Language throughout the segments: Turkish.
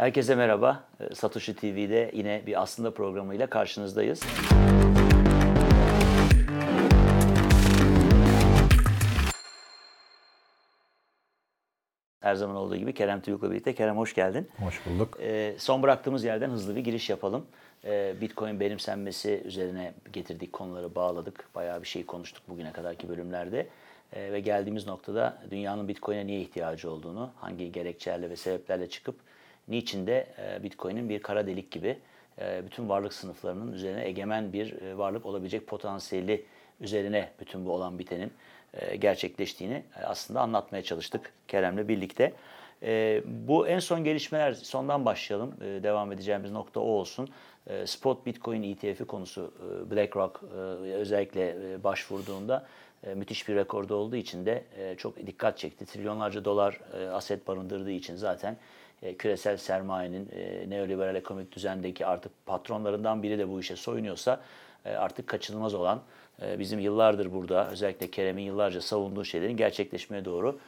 Herkese merhaba. Ee, Satoshi TV'de yine bir aslında programıyla karşınızdayız. Her zaman olduğu gibi Kerem Tüyük'le birlikte. Kerem hoş geldin. Hoş bulduk. Ee, son bıraktığımız yerden hızlı bir giriş yapalım. Ee, Bitcoin benimsenmesi üzerine getirdik konuları bağladık. Bayağı bir şey konuştuk bugüne kadarki bölümlerde. Ee, ve geldiğimiz noktada dünyanın Bitcoin'e niye ihtiyacı olduğunu, hangi gerekçelerle ve sebeplerle çıkıp niçin de e, Bitcoin'in bir kara delik gibi e, bütün varlık sınıflarının üzerine egemen bir e, varlık olabilecek potansiyeli üzerine bütün bu olan bitenin gerçekleştiğini aslında anlatmaya çalıştık Kerem'le birlikte. Bu en son gelişmeler, sondan başlayalım. Devam edeceğimiz nokta o olsun. Spot Bitcoin ETF'i konusu BlackRock özellikle başvurduğunda müthiş bir rekorda olduğu için de çok dikkat çekti. Trilyonlarca dolar aset barındırdığı için zaten e, küresel sermayenin e, neoliberal ekonomik düzendeki artık patronlarından biri de bu işe soyunuyorsa e, artık kaçınılmaz olan bizim yıllardır burada özellikle Kerem'in yıllarca savunduğu şeylerin gerçekleşmeye doğru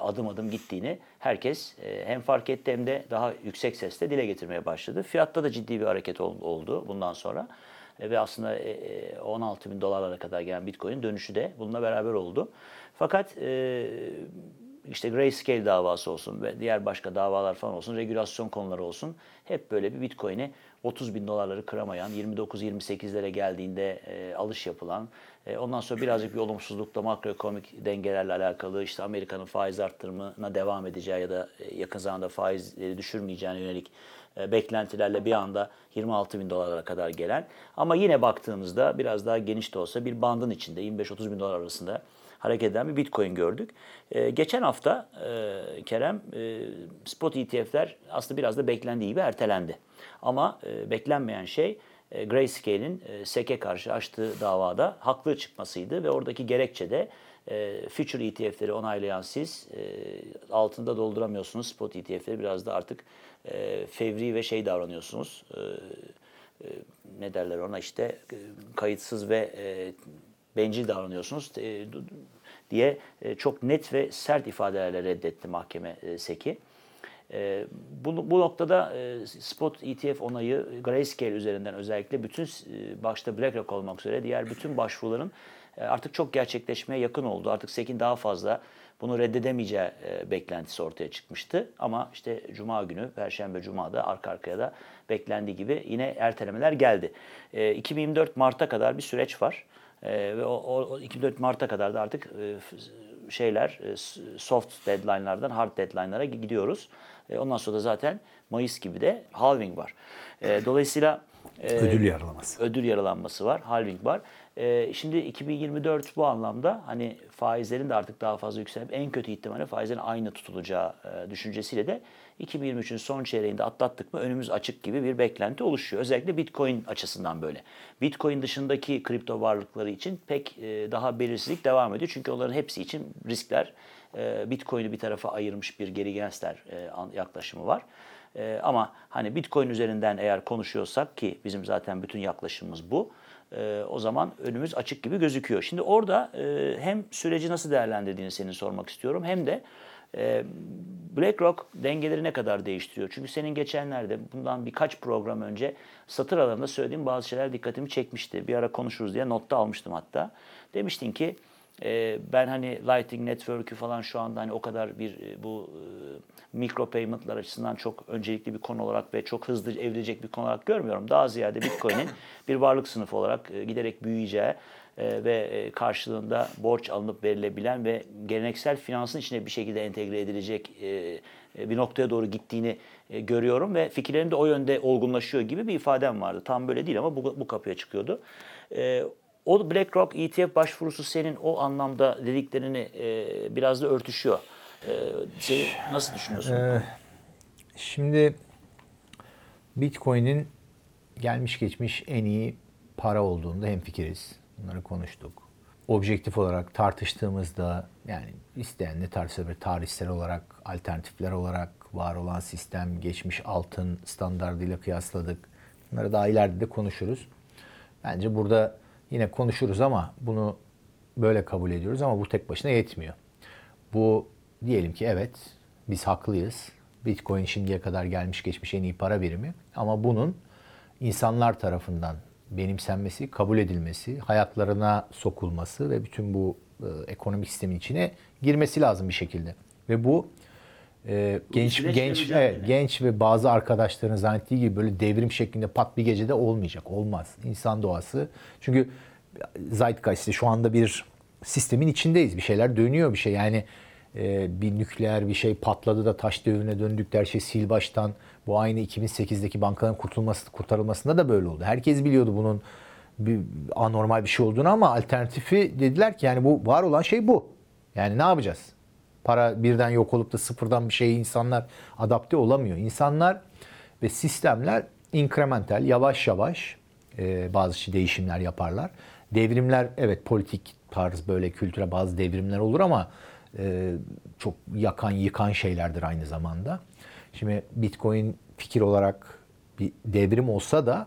adım adım gittiğini herkes hem fark etti hem de daha yüksek sesle dile getirmeye başladı. Fiyatta da ciddi bir hareket ol- oldu bundan sonra. Ve aslında e, e, 16 bin dolarlara kadar gelen Bitcoin dönüşü de bununla beraber oldu. Fakat işte Grayscale davası olsun ve diğer başka davalar falan olsun, regülasyon konuları olsun hep böyle bir Bitcoin'i 30 bin dolarları kıramayan, 29-28'lere geldiğinde e, alış yapılan, e, ondan sonra birazcık bir olumsuzlukla makroekonomik dengelerle alakalı işte Amerika'nın faiz arttırımına devam edeceği ya da e, yakın zamanda faizleri düşürmeyeceğine yönelik e, beklentilerle bir anda 26 bin dolarlara kadar gelen. Ama yine baktığımızda biraz daha geniş de olsa bir bandın içinde 25-30 bin dolar arasında hareket eden bir Bitcoin gördük. Ee, geçen hafta e, Kerem e, spot ETF'ler aslında biraz da beklendiği gibi ertelendi. Ama e, beklenmeyen şey e, Grayscale'in e, SEC'e karşı açtığı davada haklı çıkmasıydı ve oradaki gerekçe de e, future ETF'leri onaylayan siz e, altında dolduramıyorsunuz. Spot ETF'leri biraz da artık e, fevri ve şey davranıyorsunuz. E, e, ne derler ona işte e, kayıtsız ve e, bencil davranıyorsunuz e, diye e, çok net ve sert ifadelerle reddetti mahkeme e, SEC'i. E, bu, bu noktada spot ETF onayı Grayscale üzerinden özellikle bütün başta BlackRock olmak üzere diğer bütün başvuruların artık çok gerçekleşmeye yakın oldu. Artık SEC'in daha fazla bunu reddedemeyeceği beklentisi ortaya çıkmıştı. Ama işte Cuma günü, Perşembe Cuma'da arka arkaya da beklendiği gibi yine ertelemeler geldi. E, 2024 Mart'a kadar bir süreç var. E, ve o, o 2004 Mart'a kadar da artık e, şeyler e, soft deadline'lardan hard deadline'lara gidiyoruz. E, ondan sonra da zaten Mayıs gibi de halving var. E, dolayısıyla e, Ödül yaralaması. ödül yaralanması var, halving var. Ee, şimdi 2024 bu anlamda hani faizlerin de artık daha fazla yükselip en kötü ihtimalle faizlerin aynı tutulacağı e, düşüncesiyle de 2023'ün son çeyreğinde atlattık mı önümüz açık gibi bir beklenti oluşuyor. Özellikle Bitcoin açısından böyle. Bitcoin dışındaki kripto varlıkları için pek e, daha belirsizlik devam ediyor. Çünkü onların hepsi için riskler e, Bitcoin'i bir tarafa ayırmış bir geri gelsler e, yaklaşımı var. Ama hani Bitcoin üzerinden eğer konuşuyorsak ki bizim zaten bütün yaklaşımımız bu. e, o zaman önümüz açık gibi gözüküyor. Şimdi orada e, hem süreci nasıl değerlendirdiğini senin sormak istiyorum hem de e, BlackRock dengeleri ne kadar değiştiriyor? Çünkü senin geçenlerde bundan birkaç program önce satır alanında söylediğim bazı şeyler dikkatimi çekmişti. Bir ara konuşuruz diye notta almıştım hatta. Demiştin ki e, ben hani Lightning Network'ü falan şu anda hani o kadar bir e, bu e, mikro payment'lar açısından çok öncelikli bir konu olarak ve çok hızlı evrilecek bir konu olarak görmüyorum. Daha ziyade Bitcoin'in bir varlık sınıfı olarak e, giderek büyüyeceği ve e, karşılığında borç alınıp verilebilen ve geleneksel finansın içine bir şekilde entegre edilecek e, e, bir noktaya doğru gittiğini e, görüyorum ve fikirlerim de o yönde olgunlaşıyor gibi bir ifadem vardı. Tam böyle değil ama bu, bu kapıya çıkıyordu. E, o BlackRock ETF başvurusu senin o anlamda dediklerini e, biraz da örtüşüyor. E, sen nasıl düşünüyorsun? Şimdi Bitcoin'in gelmiş geçmiş en iyi para olduğunda hemfikiriz. Bunları konuştuk. Objektif olarak tartıştığımızda yani isteyen de tartışabilir. Tarihsel olarak, alternatifler olarak var olan sistem, geçmiş altın standartıyla kıyasladık. Bunları daha ileride de konuşuruz. Bence burada yine konuşuruz ama bunu böyle kabul ediyoruz ama bu tek başına yetmiyor. Bu diyelim ki evet biz haklıyız. Bitcoin şimdiye kadar gelmiş geçmiş en iyi para birimi. Ama bunun insanlar tarafından benimsenmesi, kabul edilmesi, hayatlarına sokulması ve bütün bu e, ekonomik sistemin içine girmesi lazım bir şekilde. Ve bu e, genç genç evet, genç ve bazı arkadaşların zannettiği gibi böyle devrim şeklinde pat bir gecede olmayacak. Olmaz. İnsan doğası. Çünkü Zeitgeist'te şu anda bir sistemin içindeyiz. Bir şeyler dönüyor bir şey. Yani e, bir nükleer bir şey patladı da taş devrine döndük her şey sil baştan. Bu aynı 2008'deki bankaların kurtulması, kurtarılmasında da böyle oldu. Herkes biliyordu bunun bir anormal bir şey olduğunu ama alternatifi dediler ki yani bu var olan şey bu. Yani ne yapacağız? Para birden yok olup da sıfırdan bir şeye insanlar adapte olamıyor. İnsanlar ve sistemler inkremental, yavaş yavaş e, bazı şey- değişimler yaparlar. Devrimler evet politik tarz böyle kültüre bazı devrimler olur ama e, çok yakan yıkan şeylerdir aynı zamanda. Şimdi Bitcoin fikir olarak bir devrim olsa da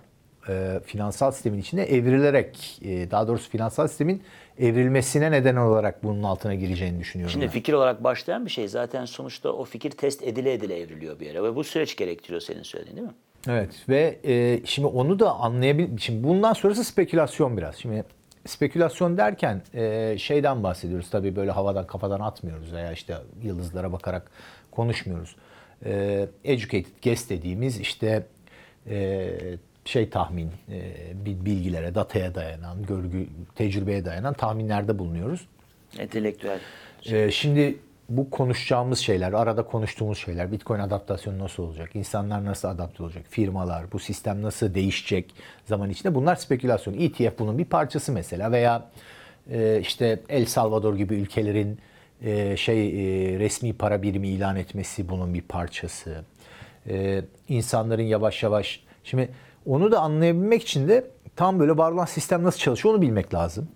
e, finansal sistemin içine evrilerek e, daha doğrusu finansal sistemin evrilmesine neden olarak bunun altına gireceğini düşünüyorum. Şimdi ben. fikir olarak başlayan bir şey zaten sonuçta o fikir test edile edile evriliyor bir yere ve bu süreç gerektiriyor senin söylediğin değil mi? Evet ve e, şimdi onu da anlayabil. Şimdi bundan sonrası spekülasyon biraz. Şimdi spekülasyon derken e, şeyden bahsediyoruz tabii böyle havadan kafadan atmıyoruz veya işte yıldızlara bakarak konuşmuyoruz. E, educated guess dediğimiz işte e, şey tahmin, e, bil- bilgilere, dataya dayanan, görgü, tecrübeye dayanan tahminlerde bulunuyoruz. Entelektüel. Ee, şimdi bu konuşacağımız şeyler, arada konuştuğumuz şeyler, Bitcoin adaptasyonu nasıl olacak, insanlar nasıl adapte olacak, firmalar, bu sistem nasıl değişecek zaman içinde bunlar spekülasyon. ETF bunun bir parçası mesela veya e, işte El Salvador gibi ülkelerin e, şey e, resmi para birimi ilan etmesi bunun bir parçası. E, insanların yavaş yavaş şimdi onu da anlayabilmek için de tam böyle var olan sistem nasıl çalışıyor onu bilmek lazım.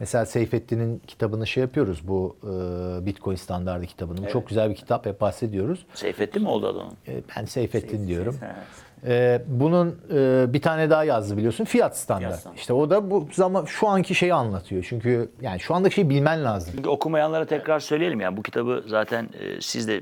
Mesela Seyfettin'in kitabını şey yapıyoruz bu e, Bitcoin standardı kitabını. Bu çok güzel bir kitap hep bahsediyoruz. Seyfettin mi oldu adamın? E, ben Seyfettin diyorum. Ha. E, bunun e, bir tane daha yazdı biliyorsun fiyat standart. Fiyat standart. İşte o da bu zaman şu anki şeyi anlatıyor. Çünkü yani şu andaki şeyi bilmen lazım. Çünkü okumayanlara tekrar söyleyelim yani bu kitabı zaten e, siz de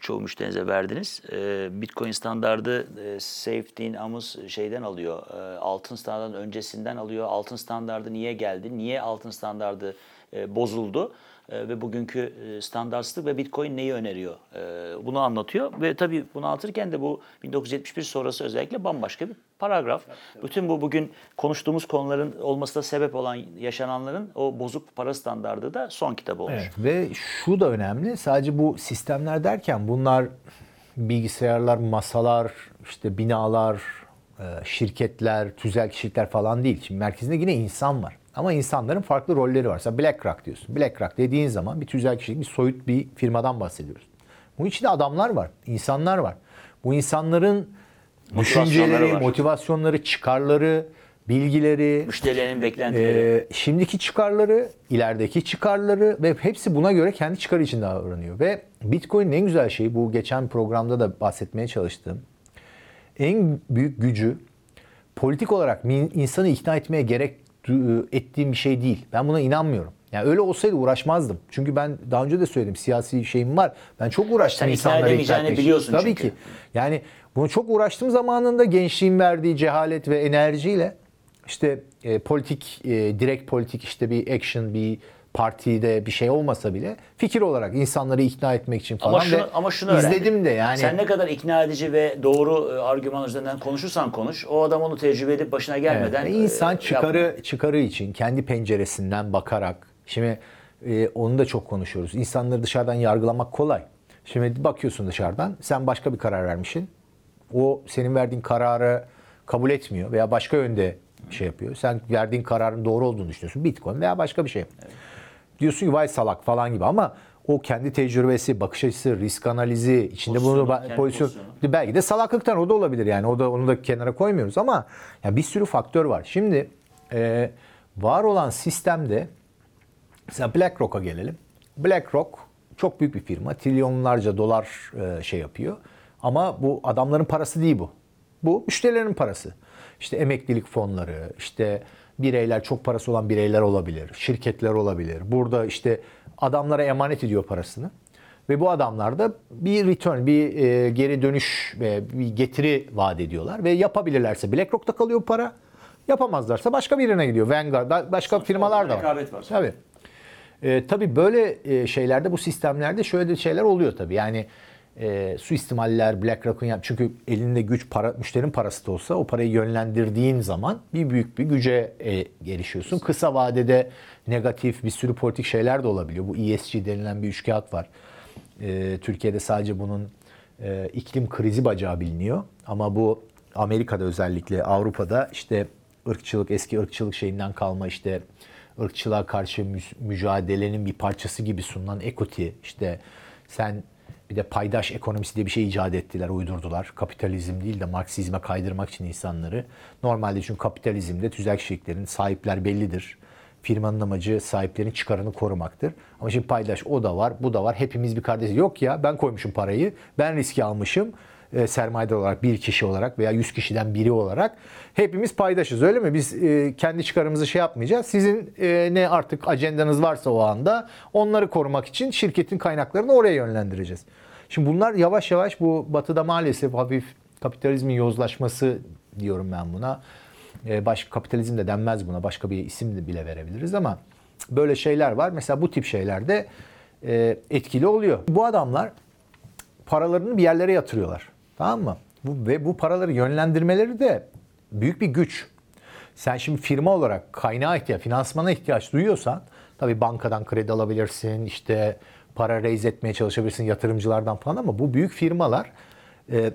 çoğu müşterinize verdiniz. E, Bitcoin standardı e, Safety'in Amos şeyden alıyor. E, altın standartın öncesinden alıyor. Altın standardı niye geldi? Niye altın standardı e, bozuldu? E, ve bugünkü e, standartsızlık ve Bitcoin neyi öneriyor? E, bunu anlatıyor ve tabii bunu anlatırken de bu 1971 sonrası özellikle bambaşka bir paragraf. Bütün bu bugün konuştuğumuz konuların olmasına sebep olan yaşananların o bozuk para standardı da son kitabı olmuş. Evet. Ve şu da önemli. Sadece bu sistemler derken bunlar bilgisayarlar, masalar, işte binalar, şirketler, tüzel kişilikler falan değil. Şimdi merkezinde yine insan var. Ama insanların farklı rolleri var. Mesela BlackRock diyorsun. BlackRock dediğin zaman bir tüzel kişilik, bir soyut bir firmadan bahsediyoruz. Bunun içinde adamlar var, insanlar var. Bu insanların düşünceleri, var. motivasyonları, çıkarları, bilgileri, Müşterilerin beklentileri. ee, şimdiki çıkarları, ilerideki çıkarları ve hepsi buna göre kendi çıkarı için davranıyor. Ve Bitcoin'in en güzel şeyi bu geçen programda da bahsetmeye çalıştığım en büyük gücü politik olarak insanı ikna etmeye gerek ettiğim bir şey değil. Ben buna inanmıyorum. Yani öyle olsaydı uğraşmazdım. Çünkü ben daha önce de söyledim siyasi şeyim var. Ben çok uğraştım Sen ikna insanları ikna etmek biliyorsun Tabii çünkü. ki. Yani bunu çok uğraştığım zamanında gençliğin verdiği cehalet ve enerjiyle işte e, politik, e, direkt politik işte bir action, bir partide bir şey olmasa bile fikir olarak insanları ikna etmek için falan ama şunu, ve ama şunu öğrendim. izledim de yani. Sen ne kadar ikna edici ve doğru e, argüman üzerinden konuşursan konuş, o adam onu tecrübe edip başına gelmeden Evet, ve insan e, çıkarı çıkarı için kendi penceresinden bakarak şimdi e, onu da çok konuşuyoruz. İnsanları dışarıdan yargılamak kolay. Şimdi bakıyorsun dışarıdan sen başka bir karar vermişsin. O senin verdiğin kararı kabul etmiyor veya başka yönde şey yapıyor. Sen verdiğin kararın doğru olduğunu düşünüyorsun. Bitcoin veya başka bir şey. Diyorsun ki vay salak falan gibi ama o kendi tecrübesi, bakış açısı, risk analizi, içinde bunu pozisyon pozisyonu. belki de salaklıktan o da olabilir yani. O da onu da kenara koymuyoruz ama ya bir sürü faktör var. Şimdi e, var olan sistemde mesela BlackRock'a gelelim. BlackRock çok büyük bir firma. Trilyonlarca dolar e, şey yapıyor. Ama bu adamların parası değil bu. Bu müşterilerin parası. İşte emeklilik fonları, işte bireyler, çok parası olan bireyler olabilir, şirketler olabilir. Burada işte adamlara emanet ediyor parasını. Ve bu adamlar da bir return, bir e, geri dönüş ve bir getiri vaat ediyorlar. Ve yapabilirlerse BlackRock'ta kalıyor para. Yapamazlarsa başka birine gidiyor. Vanguard, ba- başka firmalar da var. rekabet var. Tabii. E, tabii böyle e, şeylerde, bu sistemlerde şöyle de şeyler oluyor tabii. Yani e, suistimaller, BlackRock'un yap çünkü elinde güç para, müşterinin parası da olsa o parayı yönlendirdiğin zaman bir büyük bir güce e, erişiyorsun. Kısa vadede negatif bir sürü politik şeyler de olabiliyor. Bu ESG denilen bir üçkağıt var. E, Türkiye'de sadece bunun e, iklim krizi bacağı biliniyor. Ama bu Amerika'da özellikle Avrupa'da işte ırkçılık, eski ırkçılık şeyinden kalma işte ırkçılığa karşı mü- mücadelenin bir parçası gibi sunulan equity işte sen bir de paydaş ekonomisi diye bir şey icat ettiler, uydurdular. Kapitalizm değil de Marksizme kaydırmak için insanları. Normalde çünkü kapitalizmde tüzel kişiliklerin sahipler bellidir. Firmanın amacı sahiplerin çıkarını korumaktır. Ama şimdi paydaş o da var, bu da var. Hepimiz bir kardeş. Yok ya ben koymuşum parayı, ben riski almışım. E, sermayedar olarak bir kişi olarak veya 100 kişiden biri olarak hepimiz paydaşız öyle mi? Biz e, kendi çıkarımızı şey yapmayacağız. Sizin e, ne artık ajandanız varsa o anda onları korumak için şirketin kaynaklarını oraya yönlendireceğiz. Şimdi bunlar yavaş yavaş bu batıda maalesef hafif kapitalizmin yozlaşması diyorum ben buna. E, başka kapitalizm de denmez buna. Başka bir isim de bile verebiliriz ama böyle şeyler var. Mesela bu tip şeylerde e, etkili oluyor. Bu adamlar paralarını bir yerlere yatırıyorlar. Tamam mı? Bu, ve bu paraları yönlendirmeleri de büyük bir güç. Sen şimdi firma olarak kaynağa ihtiyaç, finansmana ihtiyaç duyuyorsan tabii bankadan kredi alabilirsin, işte para raise etmeye çalışabilirsin yatırımcılardan falan ama bu büyük firmalar e,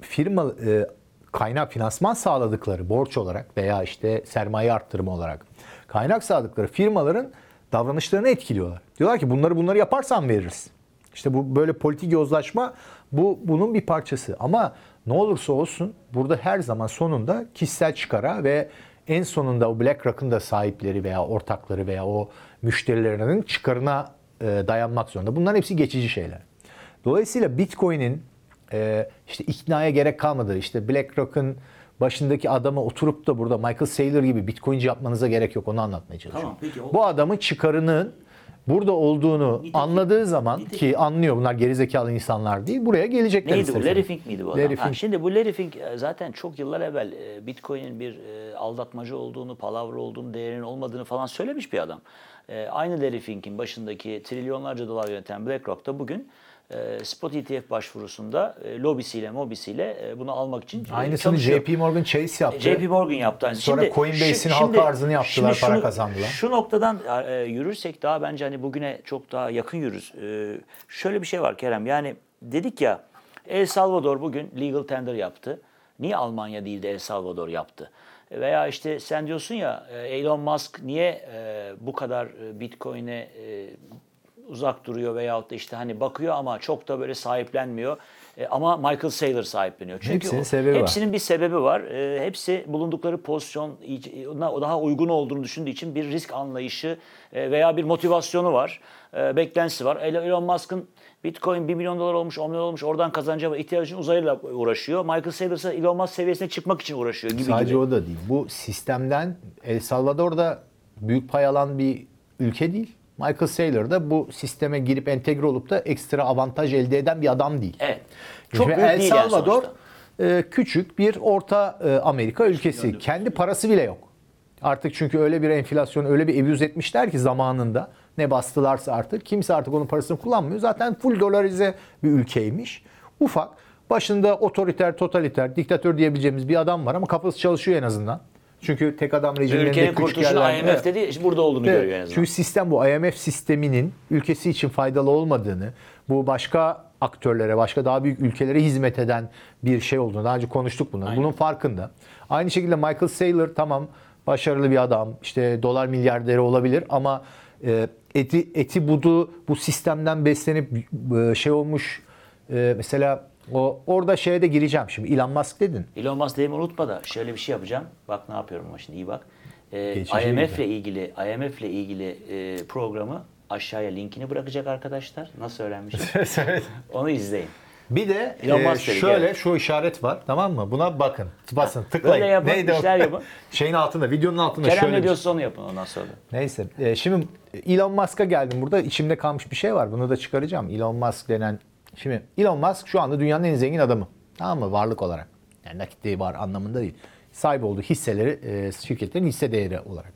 firma e, kaynak finansman sağladıkları borç olarak veya işte sermaye arttırma olarak kaynak sağladıkları firmaların davranışlarını etkiliyorlar. Diyorlar ki bunları bunları yaparsan veririz. İşte bu böyle politik yozlaşma bu bunun bir parçası. Ama ne olursa olsun burada her zaman sonunda kişisel çıkara ve en sonunda o BlackRock'ın da sahipleri veya ortakları veya o müşterilerinin çıkarına e, dayanmak zorunda. Bunların hepsi geçici şeyler. Dolayısıyla Bitcoin'in e, işte iknaya gerek kalmadı. İşte BlackRock'ın başındaki adama oturup da burada Michael Saylor gibi Bitcoin'ci yapmanıza gerek yok. Onu anlatmaya çalışıyorum. Tamam, peki o- Bu adamın çıkarının burada olduğunu Nitekim- anladığı zaman nitekim- ki anlıyor bunlar gerizekalı insanlar değil. Buraya gelecekler Neydi bu? Larry. Fink miydi bu adam? Larry Ha, Fink. şimdi bu Larry Fink e, zaten çok yıllar evvel e, Bitcoin'in bir e, aldatmacı olduğunu, palavra olduğunu, değerinin olmadığını falan söylemiş bir adam. Aynı Larry Fink'in başındaki trilyonlarca dolar yöneten BlackRock da bugün Spot ETF başvurusunda e, lobisiyle, mobisiyle e, bunu almak için e, Aynısını çalışıyor. JP Morgan Chase yaptı. JP Morgan yaptı. Yani Sonra Coinbase'in halka arzını yaptılar, şimdi para kazandılar. Şu noktadan e, yürürsek daha bence hani bugüne çok daha yakın yürürüz. E, şöyle bir şey var Kerem yani dedik ya El Salvador bugün legal tender yaptı. Niye Almanya değil de El Salvador yaptı? Veya işte sen diyorsun ya e, Elon Musk niye e, bu kadar e, Bitcoin'e e, uzak duruyor veyahut da işte hani bakıyor ama çok da böyle sahiplenmiyor. E, ama Michael Saylor sahipleniyor. Çünkü Hepsinin o- sebebi var. hepsinin bir sebebi var. E, hepsi bulundukları pozisyon daha uygun olduğunu düşündüğü için bir risk anlayışı e, veya bir motivasyonu var. E, beklentisi var. Elon Elon Musk'ın Bitcoin 1 milyon dolar olmuş, 10 milyon olmuş. Oradan kazanacağı ihtiyacın uzayla uğraşıyor. Michael Saylor ise Elon Musk seviyesine çıkmak için uğraşıyor gibi Sadece gibi. o da değil. Bu sistemden El Salvador'da büyük pay alan bir ülke değil. Michael Saylor da bu sisteme girip entegre olup da ekstra avantaj elde eden bir adam değil. Evet. Çok büyük El yani Salvador sonuçta. e, küçük bir Orta e, Amerika ülkesi. Kendi parası bile yok. Artık çünkü öyle bir enflasyon, öyle bir abuse etmişler ki zamanında ne bastılarsa artık kimse artık onun parasını kullanmıyor. Zaten full dolarize bir ülkeymiş. Ufak. Başında otoriter, totaliter, diktatör diyebileceğimiz bir adam var ama kafası çalışıyor en azından. Çünkü tek adam rejimlerinde Ülkenin küçük kurtuluşunu yerler- IMF Evet. dedi, işte burada olduğunu Evet. görüyor en azından. Çünkü sistem bu. IMF sisteminin ülkesi için faydalı olmadığını, bu başka aktörlere, başka daha büyük ülkelere hizmet eden bir şey olduğunu daha önce konuştuk bunu. Bunun farkında. Aynı şekilde Michael Saylor tamam başarılı bir adam, işte dolar milyarderi olabilir ama e, eti, eti budu bu sistemden beslenip e, şey olmuş e, mesela o orada şeye de gireceğim şimdi. Elon Musk dedin. Elon Musk dediğimi unutma da şöyle bir şey yapacağım. Bak ne yapıyorum ama şimdi iyi bak. Ee, Geçici IMF ile ilgili IMF ile ilgili e, programı aşağıya linkini bırakacak arkadaşlar. Nasıl öğrenmişim? Onu izleyin. Bir de e, şöyle evet. şu işaret var tamam mı? Buna bakın. Basın tıklayın. Böyle yapın, Neydi o? işler yapın. Şeyin altında, videonun altında Kerem şöyle ne bir- diyorsa onu yapın ondan sonra. Neyse. e, şimdi Elon Musk'a geldim. Burada içimde kalmış bir şey var. Bunu da çıkaracağım. Elon Musk denen... Şimdi Elon Musk şu anda dünyanın en zengin adamı. Tamam mı? Varlık olarak. Yani nakitliği var anlamında değil. Sahip olduğu hisseleri, e, şirketlerin hisse değeri olarak.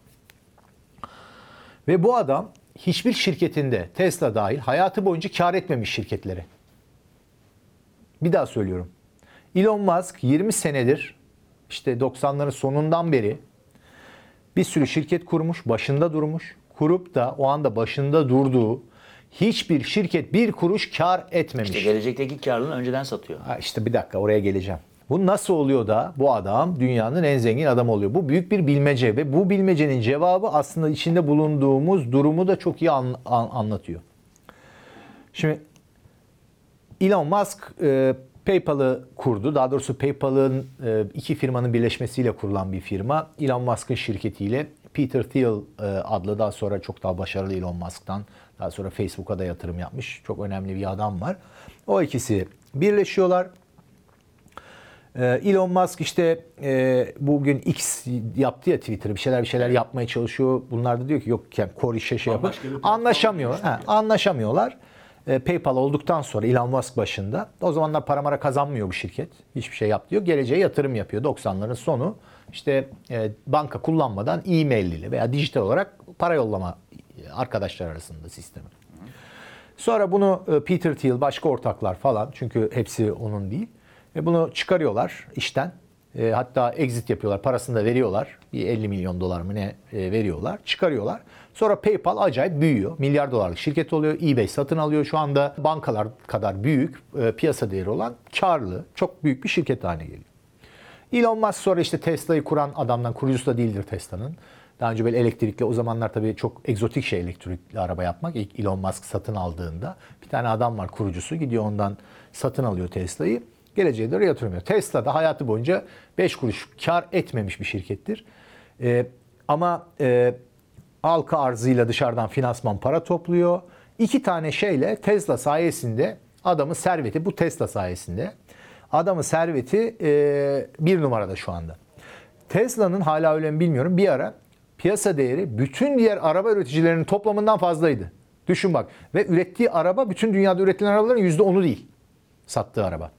Ve bu adam hiçbir şirketinde Tesla dahil hayatı boyunca kar etmemiş şirketleri. Bir daha söylüyorum. Elon Musk 20 senedir işte 90'ların sonundan beri bir sürü şirket kurmuş, başında durmuş. Kurup da o anda başında durduğu hiçbir şirket bir kuruş kar etmemiş. İşte gelecekteki karlılığını önceden satıyor. Ha işte bir dakika oraya geleceğim. Bu nasıl oluyor da bu adam dünyanın en zengin adamı oluyor? Bu büyük bir bilmece ve bu bilmecenin cevabı aslında içinde bulunduğumuz durumu da çok iyi an- an- anlatıyor. Şimdi Elon Musk e, PayPal'ı kurdu. Daha doğrusu PayPal'ın e, iki firmanın birleşmesiyle kurulan bir firma. Elon Musk'ın şirketiyle Peter Thiel e, adlı daha sonra çok daha başarılı Elon Musk'tan daha sonra Facebook'a da yatırım yapmış. Çok önemli bir adam var. O ikisi birleşiyorlar. Ee, Elon Musk işte e, bugün X yaptı ya Twitter'ı bir şeyler bir şeyler yapmaya çalışıyor. Bunlar da diyor ki yok yani core işe şey platform Anlaşamıyor. Ha, anlaşamıyorlar. E, PayPal olduktan sonra Elon Musk başında o zamanlar para mara kazanmıyor bu şirket. Hiçbir şey yap diyor. Geleceğe yatırım yapıyor. 90'ların sonu işte e, banka kullanmadan e-mail ile veya dijital olarak para yollama arkadaşlar arasında sistemi. Sonra bunu e, Peter Thiel, başka ortaklar falan çünkü hepsi onun değil. Ve bunu çıkarıyorlar işten. E, hatta exit yapıyorlar, parasını da veriyorlar. Bir 50 milyon dolar mı ne e, veriyorlar, çıkarıyorlar. Sonra PayPal acayip büyüyor. Milyar dolarlık şirket oluyor. eBay satın alıyor şu anda. Bankalar kadar büyük, piyasa değeri olan karlı, çok büyük bir şirket haline geliyor. Elon Musk sonra işte Tesla'yı kuran adamdan kurucusu da değildir Tesla'nın. Daha önce böyle elektrikli o zamanlar tabii çok egzotik şey elektrikli araba yapmak. İlk Elon Musk satın aldığında bir tane adam var kurucusu gidiyor ondan satın alıyor Tesla'yı. Geleceğe doğru yatırım yapıyor. Tesla da hayatı boyunca 5 kuruş kar etmemiş bir şirkettir. Ee, ama e, halka arzıyla dışarıdan finansman para topluyor. İki tane şeyle Tesla sayesinde adamın serveti bu Tesla sayesinde adamın serveti e, bir numarada şu anda. Tesla'nın hala öyle mi bilmiyorum bir ara piyasa değeri bütün diğer araba üreticilerinin toplamından fazlaydı. Düşün bak ve ürettiği araba bütün dünyada üretilen arabaların %10'u değil sattığı araba.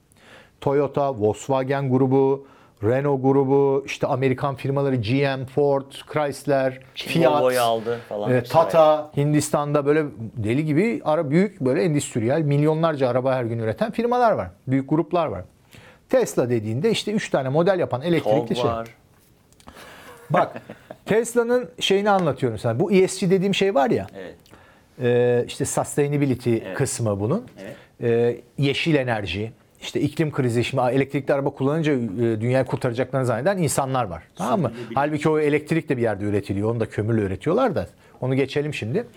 Toyota, Volkswagen grubu, Renault grubu, işte Amerikan firmaları GM, Ford, Chrysler, Şimdi Fiat, aldı falan. e, Tata, Hindistan'da böyle deli gibi ara büyük böyle endüstriyel milyonlarca araba her gün üreten firmalar var. Büyük gruplar var. Tesla dediğinde işte 3 tane model yapan elektrikli TOG şey. var. Bak Tesla'nın şeyini anlatıyorum sana. Bu ESG dediğim şey var ya. Evet. e, işte sustainability kısmı bunun. Evet. E, yeşil enerji, işte iklim krizi, şimdi elektrikli araba kullanınca e, dünyayı kurtaracaklarını zanneden insanlar var. Tamam mı? Halbuki o elektrik de bir yerde üretiliyor. Onu da kömürle üretiyorlar da. Onu geçelim şimdi.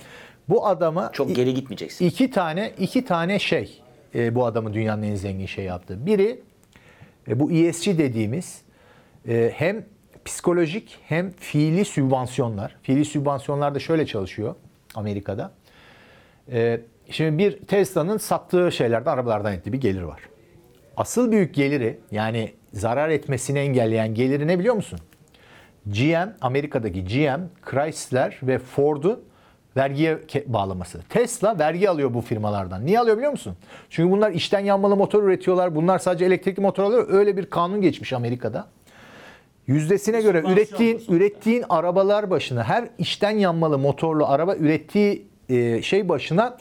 Bu adama Çok geri gitmeyeceksin. iki tane iki tane şey e, bu adamın dünyanın en zengin şey yaptığı. Biri e, bu ESG dediğimiz e, hem psikolojik hem fiili sübvansiyonlar. Fiili sübvansiyonlar da şöyle çalışıyor Amerika'da. E, şimdi bir Tesla'nın sattığı şeylerden, arabalardan ettiği bir gelir var. Asıl büyük geliri yani zarar etmesini engelleyen geliri ne biliyor musun? GM, Amerika'daki GM, Chrysler ve Ford'un vergiye bağlaması. Tesla vergi alıyor bu firmalardan. Niye alıyor biliyor musun? Çünkü bunlar içten yanmalı motor üretiyorlar. Bunlar sadece elektrikli motor alıyor. Öyle bir kanun geçmiş Amerika'da. Yüzdesine göre ürettiğin ürettiğin arabalar başına her içten yanmalı motorlu araba ürettiği e, şey başına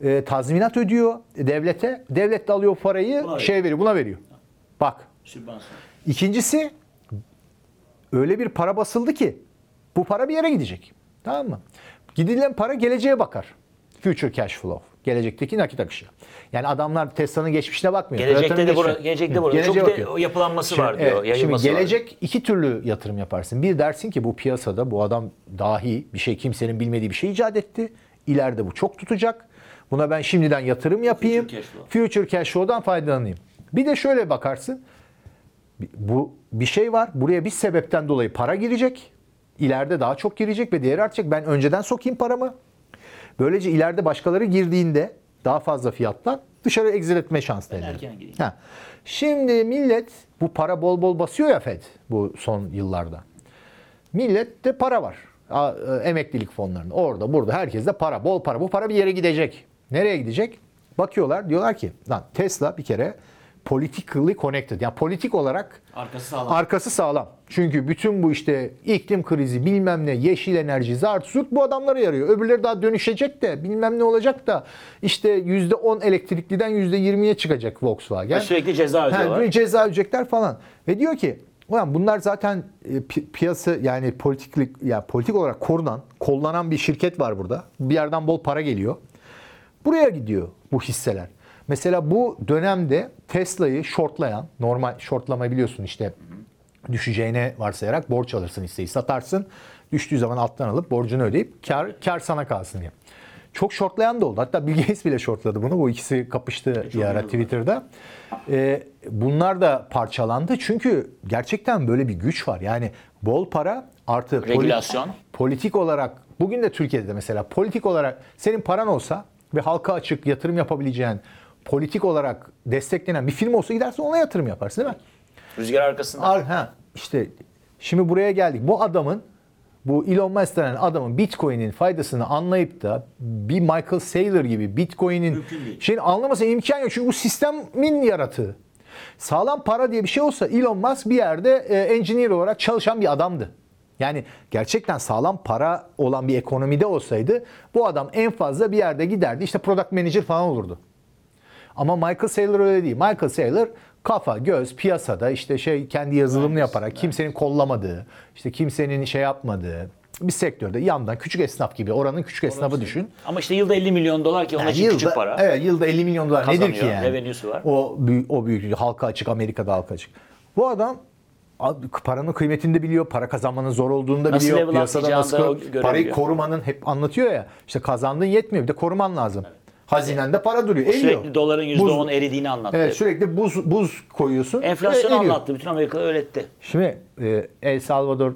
e, tazminat ödüyor devlete. Devlet de alıyor parayı Buna şey veriyor, buna veriyor. Bak. İkincisi öyle bir para basıldı ki bu para bir yere gidecek. Tamam mı? Gidilen para geleceğe bakar. Future cash flow. Gelecekteki nakit akışı. Yani adamlar Tesla'nın geçmişine bakmıyor. Gelecekte de bura- gelecekte burada. Çok de bakıyor. o yapılanması Şimdi, var diyor. evet, şimdi yayılması var. gelecek iki türlü yatırım yaparsın. Bir dersin ki bu piyasada bu adam dahi bir şey kimsenin bilmediği bir şey icat etti. İleride bu çok tutacak. Buna ben şimdiden yatırım yapayım. Future cash flow. Future cash flow'dan faydalanayım. Bir de şöyle bakarsın. Bu bir şey var. Buraya bir sebepten dolayı para girecek. İleride daha çok girecek ve değeri artacak. Ben önceden sokayım paramı. Böylece ileride başkaları girdiğinde daha fazla fiyattan dışarı egzil etme şansını elde ediyor. Ha. Şimdi millet bu para bol bol basıyor ya FED bu son yıllarda. Millette para var. E, Emeklilik fonlarında. Orada burada herkeste para. Bol para. Bu para bir yere gidecek. Nereye gidecek? Bakıyorlar diyorlar ki lan Tesla bir kere politically connected. Yani politik olarak Arkası sağlam. arkası sağlam. Çünkü bütün bu işte iklim krizi bilmem ne yeşil enerji zart zurt bu adamlara yarıyor. Öbürleri daha dönüşecek de bilmem ne olacak da işte %10 elektrikliden %20'ye çıkacak Volkswagen. Ve sürekli ceza Ha, ödüyorlar. bir ceza ödeyecekler falan. Ve diyor ki ulan bunlar zaten e, pi- piyasa yani politiklik ya politik olarak korunan, kollanan bir şirket var burada. Bir yerden bol para geliyor. Buraya gidiyor bu hisseler. Mesela bu dönemde Tesla'yı shortlayan, normal shortlama biliyorsun işte düşeceğine varsayarak borç alırsın hisseyi satarsın. Düştüğü zaman alttan alıp borcunu ödeyip kar, kar sana kalsın diye. Çok shortlayan da oldu. Hatta Bill Gates bile shortladı bunu. Bu ikisi kapıştı bir ara Twitter'da. Ee, bunlar da parçalandı. Çünkü gerçekten böyle bir güç var. Yani bol para artı Regülasyon. politik olarak bugün de Türkiye'de mesela politik olarak senin paran olsa ve halka açık yatırım yapabileceğin politik olarak desteklenen bir film olsa gidersin ona yatırım yaparsın değil mi? Rüzgar arkasında. Al, ha, işte şimdi buraya geldik. Bu adamın bu Elon Musk denen adamın Bitcoin'in faydasını anlayıp da bir Michael Saylor gibi Bitcoin'in şeyini anlaması imkan yok. Çünkü bu sistemin yaratığı. Sağlam para diye bir şey olsa Elon Musk bir yerde e, engineer olarak çalışan bir adamdı. Yani gerçekten sağlam para olan bir ekonomide olsaydı bu adam en fazla bir yerde giderdi işte product manager falan olurdu. Ama Michael Saylor öyle değil. Michael Saylor kafa, göz, piyasada işte şey kendi yazılımını yaparak kimsenin kollamadığı, işte kimsenin şey yapmadığı bir sektörde yandan küçük esnaf gibi oranın küçük esnafı düşün. Ama işte yılda 50 milyon dolar ki onun Yani için küçük para. Evet yılda 50 milyon dolar nedir ki Kazanıyor, yani? revenue'su var. O o büyük halka açık Amerika'da halka açık. Bu adam paranın kıymetini de biliyor, para kazanmanın zor olduğunu da Nasıl biliyor. Piyasada nasıl parayı korumanın hep anlatıyor ya. İşte kazandığın yetmiyor bir de koruman lazım. Hazinende para duruyor. Eriyor. Sürekli doların Buz- %10 eridiğini anlattı. Evet sürekli buz buz koyuyorsun. Enflasyonu anlattı. Bütün Amerika öğretti. Şimdi e, El Salvador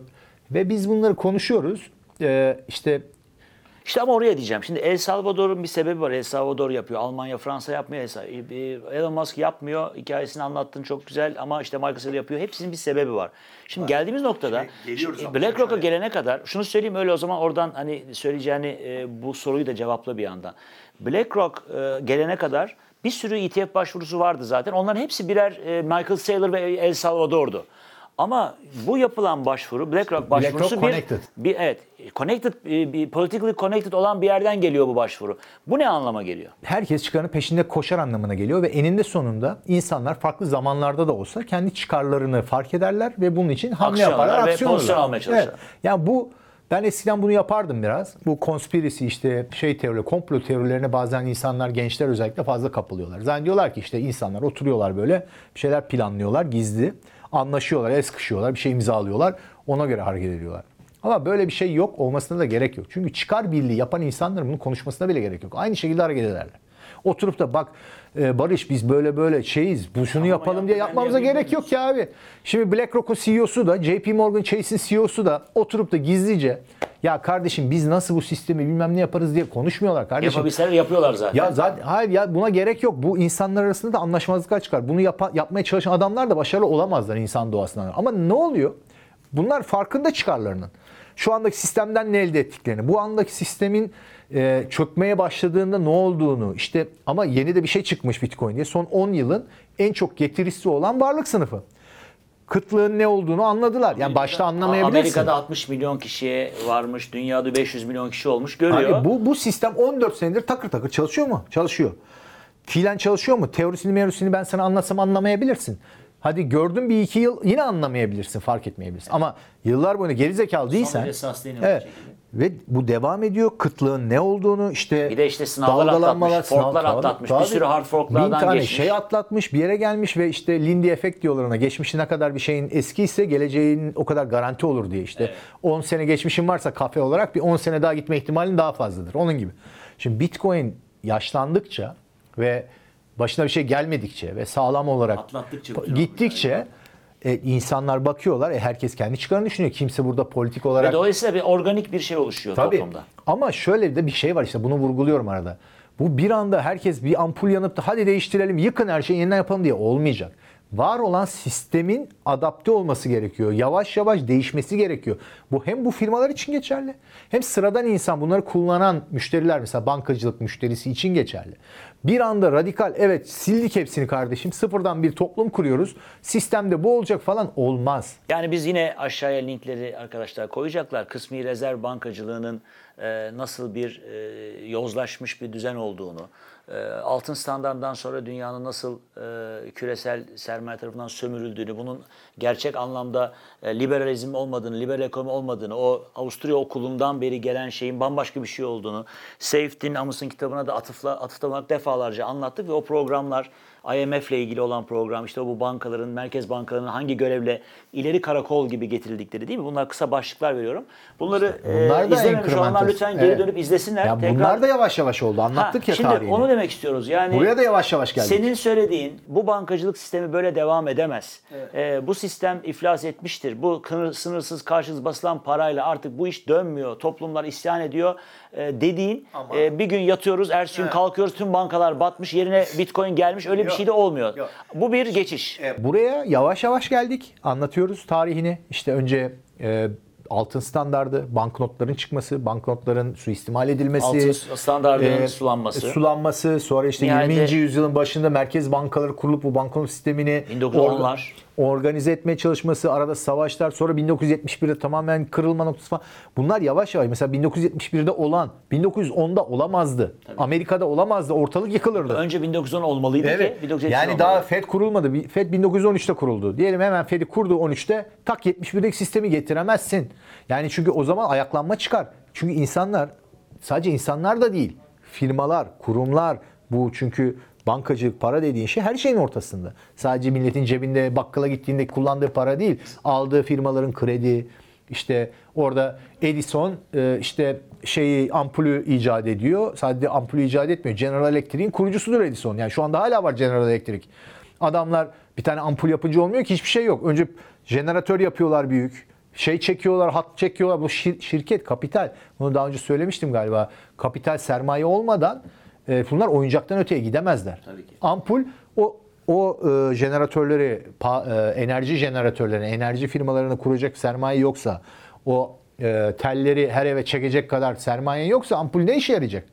ve biz bunları konuşuyoruz. E, işte İşte ama oraya diyeceğim. Şimdi El Salvador'un bir sebebi var. El Salvador yapıyor. Almanya, Fransa yapmıyor. Sa- e, Elon Musk yapmıyor. Hikayesini anlattın çok güzel ama işte Saylor yapıyor. Hepsinin bir sebebi var. Şimdi geldiğimiz noktada BlackRock'a gelene kadar şunu söyleyeyim öyle o zaman oradan hani söyleyeceğini e, bu soruyu da cevapla bir yandan. BlackRock e, gelene kadar bir sürü ETF başvurusu vardı zaten. Onların hepsi birer e, Michael Saylor ve El Salvador'du. Ama bu yapılan başvuru BlackRock başvurusu BlackRock bir, bir evet connected bir, bir politically connected olan bir yerden geliyor bu başvuru. Bu ne anlama geliyor? herkes çıkarın peşinde koşar anlamına geliyor ve eninde sonunda insanlar farklı zamanlarda da olsa kendi çıkarlarını fark ederler ve bunun için hamle Aksiyon yaparlar, ve aksiyon pozisyon alırlar. almaya çalışırlar. Evet. Yani bu ben eskiden bunu yapardım biraz. Bu conspiracy işte şey teori, komplo teorilerine bazen insanlar, gençler özellikle fazla kapılıyorlar. Zannediyorlar ki işte insanlar oturuyorlar böyle bir şeyler planlıyorlar gizli. Anlaşıyorlar, el sıkışıyorlar, bir şey imzalıyorlar. Ona göre hareket ediyorlar. Ama böyle bir şey yok, olmasına da gerek yok. Çünkü çıkar birliği yapan insanların bunun konuşmasına bile gerek yok. Aynı şekilde hareket ederler. Oturup da bak e, Barış biz böyle böyle şeyiz, bu şunu yapalım diye yapmamıza gerek yok ki abi. Şimdi BlackRock'un CEO'su da JP Morgan Chase'in CEO'su da oturup da gizlice ya kardeşim biz nasıl bu sistemi bilmem ne yaparız diye konuşmuyorlar kardeşim. Yapabilseler yapıyorlar zaten. Ya zaten hayır ya buna gerek yok. Bu insanlar arasında da anlaşmazlıklar çıkar. Bunu yapa- yapmaya çalışan adamlar da başarılı olamazlar insan doğasından. Ama ne oluyor? Bunlar farkında çıkarlarının. Şu andaki sistemden ne elde ettiklerini, bu andaki sistemin e, çökmeye başladığında ne olduğunu, işte ama yeni de bir şey çıkmış Bitcoin diye. Son 10 yılın en çok getirisi olan varlık sınıfı. Kıtlığın ne olduğunu anladılar. Yani başta anlamayabilirsin. Amerika'da 60 milyon kişiye varmış, dünyada 500 milyon kişi olmuş görüyor. Abi bu, bu sistem 14 senedir takır takır çalışıyor mu? Çalışıyor. Fiilen çalışıyor mu? Teorisini mevzusunu ben sana anlatsam anlamayabilirsin. Hadi gördün bir iki yıl yine anlamayabilirsin, fark etmeyebilirsin. Ama yıllar boyunca gerizekalı değilsen... derece sustainable Evet. Bir. Ve bu devam ediyor. Kıtlığın ne olduğunu işte Bir de işte sınavlar atlatmış, forklar tabii, atlatmış, bir tabii. sürü hard forklardan Bin tane geçmiş. şey atlatmış, bir yere gelmiş ve işte Lindy efekt diyorlar ona. Geçmişi ne kadar bir şeyin eski ise geleceğin o kadar garanti olur diye işte. 10 sene geçmişin varsa kafe olarak bir 10 sene daha gitme ihtimalin daha fazladır. Onun gibi. Şimdi Bitcoin yaşlandıkça ve başına bir şey gelmedikçe ve sağlam olarak Atlattıkça gittikçe e, insanlar bakıyorlar. E, herkes kendi çıkarını düşünüyor. Kimse burada politik olarak Ve dolayısıyla bir organik bir şey oluşuyor Tabii. toplumda. Ama şöyle de bir şey var işte bunu vurguluyorum arada. Bu bir anda herkes bir ampul yanıp da hadi değiştirelim, yıkın her şeyi yeniden yapalım diye olmayacak. Var olan sistemin adapte olması gerekiyor. Yavaş yavaş değişmesi gerekiyor. Bu hem bu firmalar için geçerli hem sıradan insan bunları kullanan müşteriler mesela bankacılık müşterisi için geçerli. Bir anda radikal evet sildik hepsini kardeşim sıfırdan bir toplum kuruyoruz. Sistemde bu olacak falan olmaz. Yani biz yine aşağıya linkleri arkadaşlar koyacaklar. Kısmi rezerv bankacılığının e, nasıl bir e, yozlaşmış bir düzen olduğunu, altın standartından sonra dünyanın nasıl e, küresel sermaye tarafından sömürüldüğünü, bunun gerçek anlamda e, liberalizm olmadığını, liberal ekonomi olmadığını, o Avusturya okulundan beri gelen şeyin bambaşka bir şey olduğunu, Seyfettin Amos'un kitabına da atıfla, atıfta bulunarak defalarca anlattık ve o programlar IMF ile ilgili olan program işte bu bankaların, merkez bankalarının hangi görevle ileri karakol gibi getirildikleri değil mi? Bunlar kısa başlıklar veriyorum. Bunları Bunlar e, da izlememiş olanlar lütfen geri Evet. dönüp izlesinler. Ya Tekrar- bunlar da yavaş yavaş oldu. Anlattık Ha, ya şimdi tarihini. onu demek istiyoruz. Yani Buraya da yavaş yavaş geldik. senin söylediğin bu bankacılık sistemi böyle devam edemez. Ee, bu sistem iflas etmiştir. Bu sınırsız karşılıksız basılan parayla artık bu iş dönmüyor. Toplumlar isyan ediyor. Ee, dediğin Ama- e, bir gün yatıyoruz, ertesi gün Evet. kalkıyoruz tüm bankalar batmış, yerine bitcoin gelmiş. Öyle bir Yok. şey de olmuyor. Yok. Bu bir geçiş. Buraya yavaş yavaş geldik. Anlatıyoruz tarihini. İşte önce e, altın standardı, banknotların çıkması, banknotların suistimal edilmesi, Altın standardının e, sulanması. sulanması, sonra işte Nihayet 20. yüzyılın başında merkez bankaları kurulup bu banknot sistemini 1910'lar. Organize etmeye çalışması, arada savaşlar, sonra 1971'de tamamen kırılma noktası falan. Bunlar yavaş yavaş mesela 1971'de olan 1910'da olamazdı. Amerika'da olamazdı. Ortalık yıkılırdı. Önce 1910 olmalıydı Evet. ki 1970 Yani daha FED kurulmadı. FED 1913'te kuruldu. Diyelim hemen FED'i kurdu 13'te. Tak 71'deki sistemi getiremezsin. Yani çünkü o zaman ayaklanma çıkar. Çünkü insanlar sadece insanlar da değil. Firmalar, kurumlar bu çünkü bankacılık para dediğin şey her şeyin ortasında. Sadece milletin cebinde bakkala gittiğinde kullandığı para değil. Aldığı firmaların kredi, işte orada Edison e, işte şeyi ampulü icat ediyor. Sadece ampulü icat etmiyor. General Electric'in kurucusudur Edison. Yani şu anda hala var General Electric. Adamlar bir tane ampul yapınca olmuyor ki hiçbir şey yok. Önce jeneratör yapıyorlar büyük. Şey çekiyorlar, hat çekiyorlar. Bu şir- şirket, kapital. Bunu daha önce söylemiştim galiba. Kapital, sermaye olmadan e, bunlar oyuncaktan öteye gidemezler. Tabii ki. Ampul o o e, jeneratörleri, pa- e, enerji jeneratörlerini, enerji firmalarını kuracak sermaye yoksa, o e, telleri her eve çekecek kadar sermaye yoksa ampul ne işe yarayacak?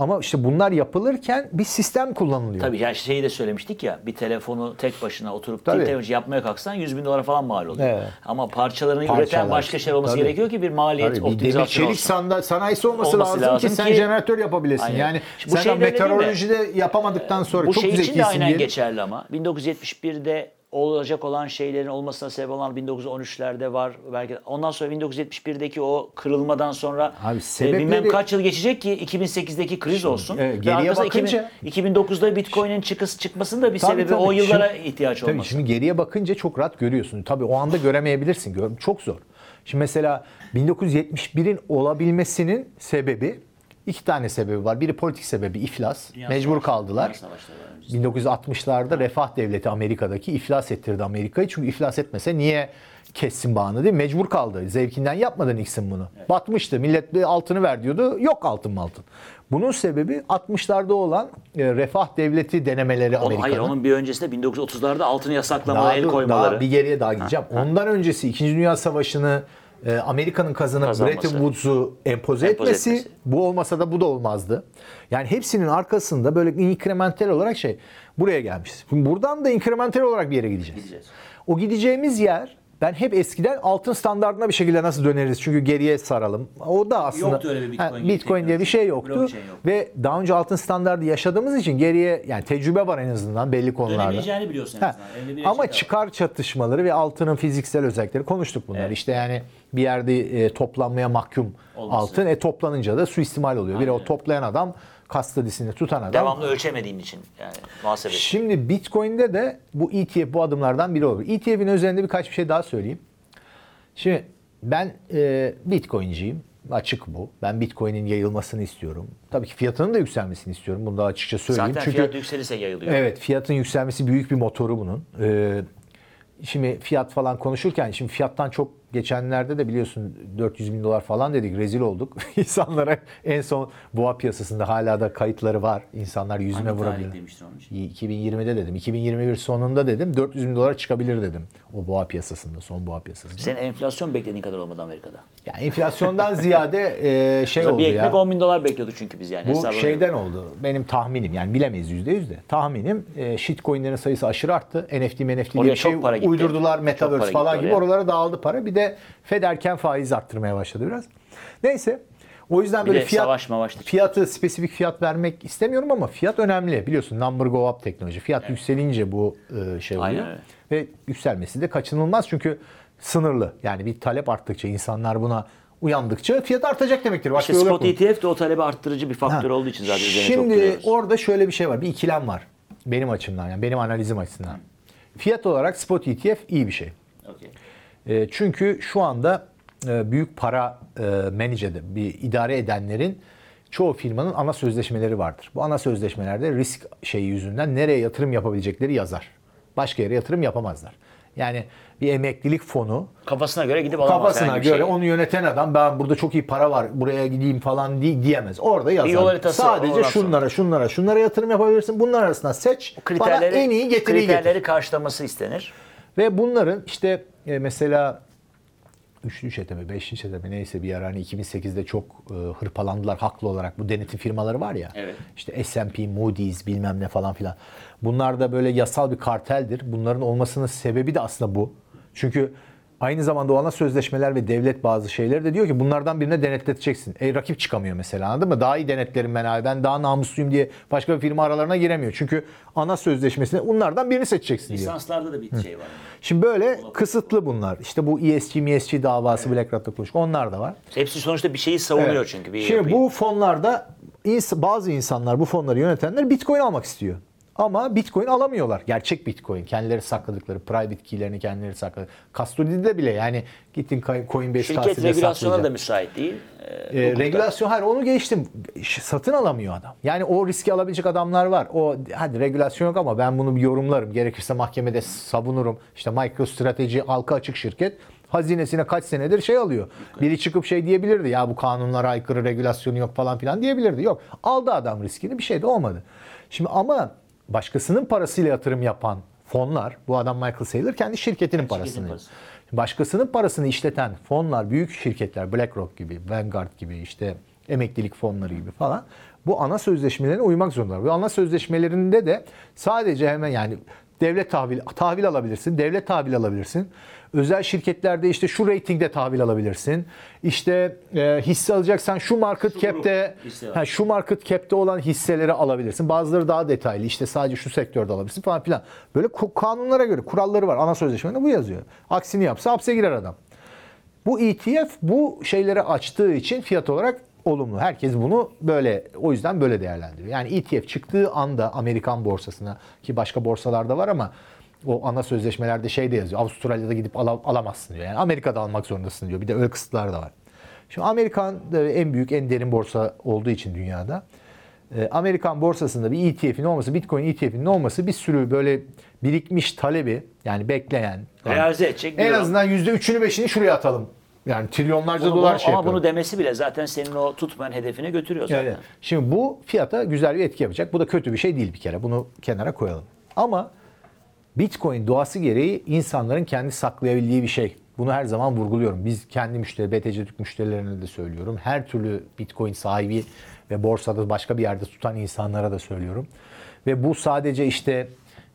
Ama işte bunlar yapılırken bir sistem kullanılıyor. Tabii yani şeyi de söylemiştik ya bir telefonu tek başına oturup Tabii. tek telefon yapmaya kalksan 100 bin dolara falan mal oluyor. Evet. Ama parçalarını Parçalar. üreten başka şeyler olması Tabii. gerekiyor ki bir maliyet Tabii, bir demir optimizasyonu çelik olsun. sanda- sanayisi olması, Olması lazım, lazım ki sen ki- jeneratör yapabilesin. Aynen. Yani Bu sen şey de öyle değil mi? meteorolojide yapamadıktan sonra Bu çok şey için zekisin de aynen diyelim. geçerli ama 1971'de olacak olan şeylerin olmasına sebep olan 1913'lerde var. Belki ondan sonra 1971'deki o kırılmadan sonra Abi e, sebepleri- bilmem kaç yıl geçecek ki 2008'deki kriz olsun. evet, Ve geriye bakınca- 2000 2009'da Bitcoin'in çıkısı çıkmasının da bir Tabii, sebebi tabii. o yıllara Şimdi- ihtiyaç Tabii olması. şimdi geriye bakınca çok rahat görüyorsun. Tabii o anda göremeyebilirsin. Gör, çok zor. Şimdi mesela 1971'in olabilmesinin sebebi iki tane sebebi var. Biri politik sebebi iflas. Dünya Mecbur Savaşı- kaldılar. Dünya Savaşları var öncesi. 1960'larda Refah Devleti Amerika'daki iflas ettirdi Amerika'yı. Çünkü iflas etmese niye kessin bağını değil mi? Mecbur kaldı. Zevkinden yapmadı Nixon bunu. Batmıştı. Millet altını ver diyordu. Yok altın mı altın. Bunun sebebi 60'larda olan e, Refah Devleti denemeleri Amerika'nın. hayır onun bir öncesinde 1930'larda altını yasaklamaları, Daha el koymaları. Daha bir geriye daha gideceğim. Ondan öncesi 2. Dünya Savaşı'nı e, Amerika'nın kazanıp Kazanması. Bretton Woods'u empoze, Empoze etmesi, etmesi. bu olmasa da bu da olmazdı. Yani hepsinin arkasında böyle inkremental olarak şey buraya gelmiş. Şimdi buradan da inkremental olarak bir yere gideceğiz. Gideceğiz. O gideceğimiz yer ben hep eskiden altın standartına bir şekilde nasıl döneriz? Çünkü geriye saralım. O da aslında Yoktu öyle bir Bitcoin Ha, Bitcoin diye bir şey yoktu. Blockchain yok. Ve daha önce altın standardı yaşadığımız için geriye yani tecrübe var en azından belli konularda. Biliyorsun en azından. Bir Ama şey de var. çıkar çatışmaları ve altının fiziksel özellikleri konuştuk bunları. Evet. İşte yani bir yerde e, toplanmaya mahkum Olması. altın e toplanınca da suistimal oluyor. Bir de o Aynen. toplayan adam kastadisini tutan adam. Devamlı ölçemediğin için yani muhasebe. Şimdi Bitcoin'de de bu ETF bu adımlardan biri olur. ETF'in üzerinde birkaç bir şey daha söyleyeyim. Şimdi ben e, Bitcoin'ciyim. Açık bu. Ben Bitcoin'in yayılmasını istiyorum. Tabii ki fiyatının da yükselmesini istiyorum. Bunu da açıkça söyleyeyim. Zaten Çünkü fiyat yükselirse yayılıyor. Evet fiyatın yükselmesi büyük bir motoru bunun. Ee, şimdi fiyat falan konuşurken şimdi fiyattan çok geçenlerde de biliyorsun 400 bin dolar falan dedik rezil olduk. İnsanlara en son boğa piyasasında hala da kayıtları var. İnsanlar yüzüme Hangi vurabilir. demiştin onun için? 2020'de dedim. 2021 sonunda dedim 400 bin dolara çıkabilir dedim. O boğa piyasasında, son boğa piyasasında. Senin enflasyon beklediğin kadar olmadı Amerika'da. Yani enflasyondan ziyade e, şey oldu bir ekmek ya. 10 bin dolar bekliyorduk çünkü biz yani. Bu şeyden oldu. Benim tahminim yani bilemeyiz yüzde yüz de. Tahminim e, shitcoinlerin sayısı aşırı arttı. NFT, NFT diye bir şey uydurdular. Metaverse falan gibi. oraya. Oralara dağıldı para. Bir de Fed erken faiz arttırmaya başladı biraz. Neyse. O yüzden böyle de fiyat, savaş fiyatı spesifik fiyat vermek istemiyorum ama fiyat önemli. Biliyorsun number go up teknoloji. Fiyat yükselince bu e, şey oluyor. Aynen. Ve yükselmesi de kaçınılmaz çünkü sınırlı. Yani bir talep arttıkça insanlar buna uyandıkça fiyat artacak demektir. Başka İşte spot. ETF de o talebi arttırıcı bir faktör Ha. olduğu için zaten çok Şimdi duruyoruz. orada şöyle bir şey var. Bir ikilem var. Benim açımdan yani benim analizim açısından. Fiyat olarak spot ETF iyi bir şey. E, çünkü şu anda e, büyük para e, eden, bir idare edenlerin çoğu firmanın ana sözleşmeleri vardır. Bu ana sözleşmelerde risk şeyi yüzünden nereye yatırım yapabilecekleri yazar. Başka yere yatırım yapamazlar. Yani bir emeklilik fonu Kafasına göre gidip alamaz kafasına bir göre şey. onu yöneten adam ben burada çok iyi para var buraya gideyim falan di- diyemez. Orada yazar. yol haritası Sadece şunlara şunlara şunlara yatırım yapabilirsin. Bunlar arasından seç. bana en iyi getiriyi getir. kriterleri karşılaması istenir. Ve bunların işte e, mesela üçlü çete mi, beşli çete mi neyse bir ara hani 2008'de çok e, hırpalandılar haklı olarak. Bu denetim firmaları var ya. Evet. İşte S&P, Moody's bilmem ne falan filan. Bunlar da böyle yasal bir karteldir. Bunların olmasının sebebi de aslında bu. Çünkü aynı zamanda o ana sözleşmeler ve devlet bazı şeyleri de diyor ki bunlardan birine denetleteceksin. E rakip çıkamıyor mesela anladın mı? Daha iyi denetlerim ben abi. Ben daha namusluyum diye başka bir firma aralarına giremiyor. Çünkü ana sözleşmesinde bunlardan birini seçeceksin diyor. Lisanslarda da bir şey var. Şimdi böyle kısıtlı bunlar. İşte bu E ESG, MSG davası BlackRock'la konuştuk. Onlar da var. Hepsi sonuçta bir şeyi savunuyor Evet. çünkü. Bir Şimdi yapıyı. bu fonlarda bazı insanlar bu fonları yönetenler Bitcoin almak istiyor. Ama Bitcoin alamıyorlar. Gerçek Bitcoin. Kendileri sakladıkları, private key'lerini kendileri sakladı. Custody'de bile yani gittin Coinbase Şirket regülasyona da müsait değil. Ee, E, regülasyon hayır onu geçtim. Satın alamıyor adam. Yani o riski alabilecek adamlar var. O hadi regülasyon yok ama ben bunu bir yorumlarım. Gerekirse mahkemede savunurum. İşte MicroStrategy halka açık şirket hazinesine kaç senedir şey alıyor. Biri çıkıp şey diyebilirdi ya bu kanunlara aykırı regülasyonu yok falan filan diyebilirdi. Yok. Aldı adam riskini bir şey de olmadı. Şimdi ama başkasının parasıyla yatırım yapan fonlar bu adam Michael Saylor kendi şirketinin parasını. parası. Başkasının parasını işleten fonlar, büyük şirketler, BlackRock gibi, Vanguard gibi, işte emeklilik fonları gibi falan bu ana sözleşmelerine uymak zorundalar. Bu ana sözleşmelerinde de sadece hemen yani devlet tahvil tahvil alabilirsin, devlet tahvil alabilirsin. Özel şirketlerde işte şu reytingde tahvil alabilirsin. İşte e, hisse alacaksan şu market cap'te hisse ha, şu market cap'te olan hisseleri alabilirsin. Bazıları daha detaylı. işte sadece şu sektörde alabilirsin falan filan. Böyle kanunlara göre kuralları var. Ana sözleşmede bu yazıyor. Aksini yapsa hapse girer adam. Bu ETF bu şeyleri açtığı için fiyat olarak olumlu. Herkes bunu böyle o yüzden böyle değerlendiriyor. Yani ETF çıktığı anda Amerikan borsasına ki başka borsalarda var ama o ana sözleşmelerde şey de yazıyor. Avustralya'da gidip ala- alamazsın diyor. Yani Amerika'da almak zorundasın diyor. Bir de öyle kısıtlar da var. Şimdi Amerikan en büyük en derin borsa olduğu için dünyada e, Amerikan borsasında bir ETF'in olması, Bitcoin ETF'inin olması bir sürü böyle birikmiş talebi yani bekleyen Realize edecek en azından %3'ünü 5'ini şuraya atalım. Yani trilyonlarca Bunu- dolar bunu- şey ama yapıyor. bunu demesi bile zaten senin o tutmayan hedefine götürüyor zaten. Evet. Şimdi bu fiyata güzel bir etki yapacak. Bu da kötü bir şey değil bir kere. Bunu kenara koyalım. Ama Bitcoin doğası gereği insanların kendi saklayabildiği bir şey. Bunu her zaman vurguluyorum. Biz kendi müşteri, BTC Türk müşterilerine de söylüyorum. Her türlü Bitcoin sahibi ve borsada başka bir yerde tutan insanlara da söylüyorum. Ve bu sadece işte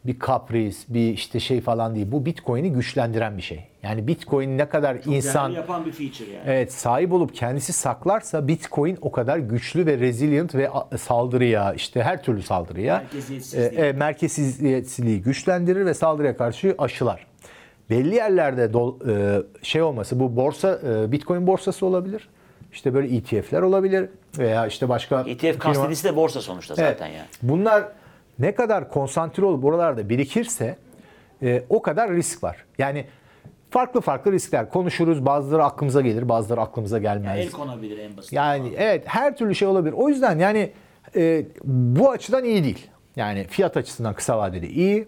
bir kapris, bir işte şey falan değil. Bu Bitcoin'i güçlendiren bir şey. Yani Bitcoin ne kadar insan yapan bir feature yani. Evet sahip olup kendisi saklarsa Bitcoin o kadar güçlü ve resilient ve saldırıya işte her türlü saldırıya Merkeziyetsizliği. e, e, merkeziyetsizliği güçlendirir ve saldırıya karşı aşılar. Belli yerlerde dol- e, şey olması bu borsa e, Bitcoin borsası olabilir. İşte böyle ETF'ler olabilir veya işte başka ETF kastedisi de borsa sonuçta Evet. zaten yani. Bunlar ne kadar konsantre olup buralarda birikirse e, o kadar risk var. Yani farklı farklı riskler konuşuruz. Bazıları aklımıza gelir, bazıları aklımıza gelmez. El konabilir en basit. Yani evet her türlü şey olabilir. O yüzden yani e, bu açıdan iyi değil. Yani fiyat açısından kısa vadede iyi.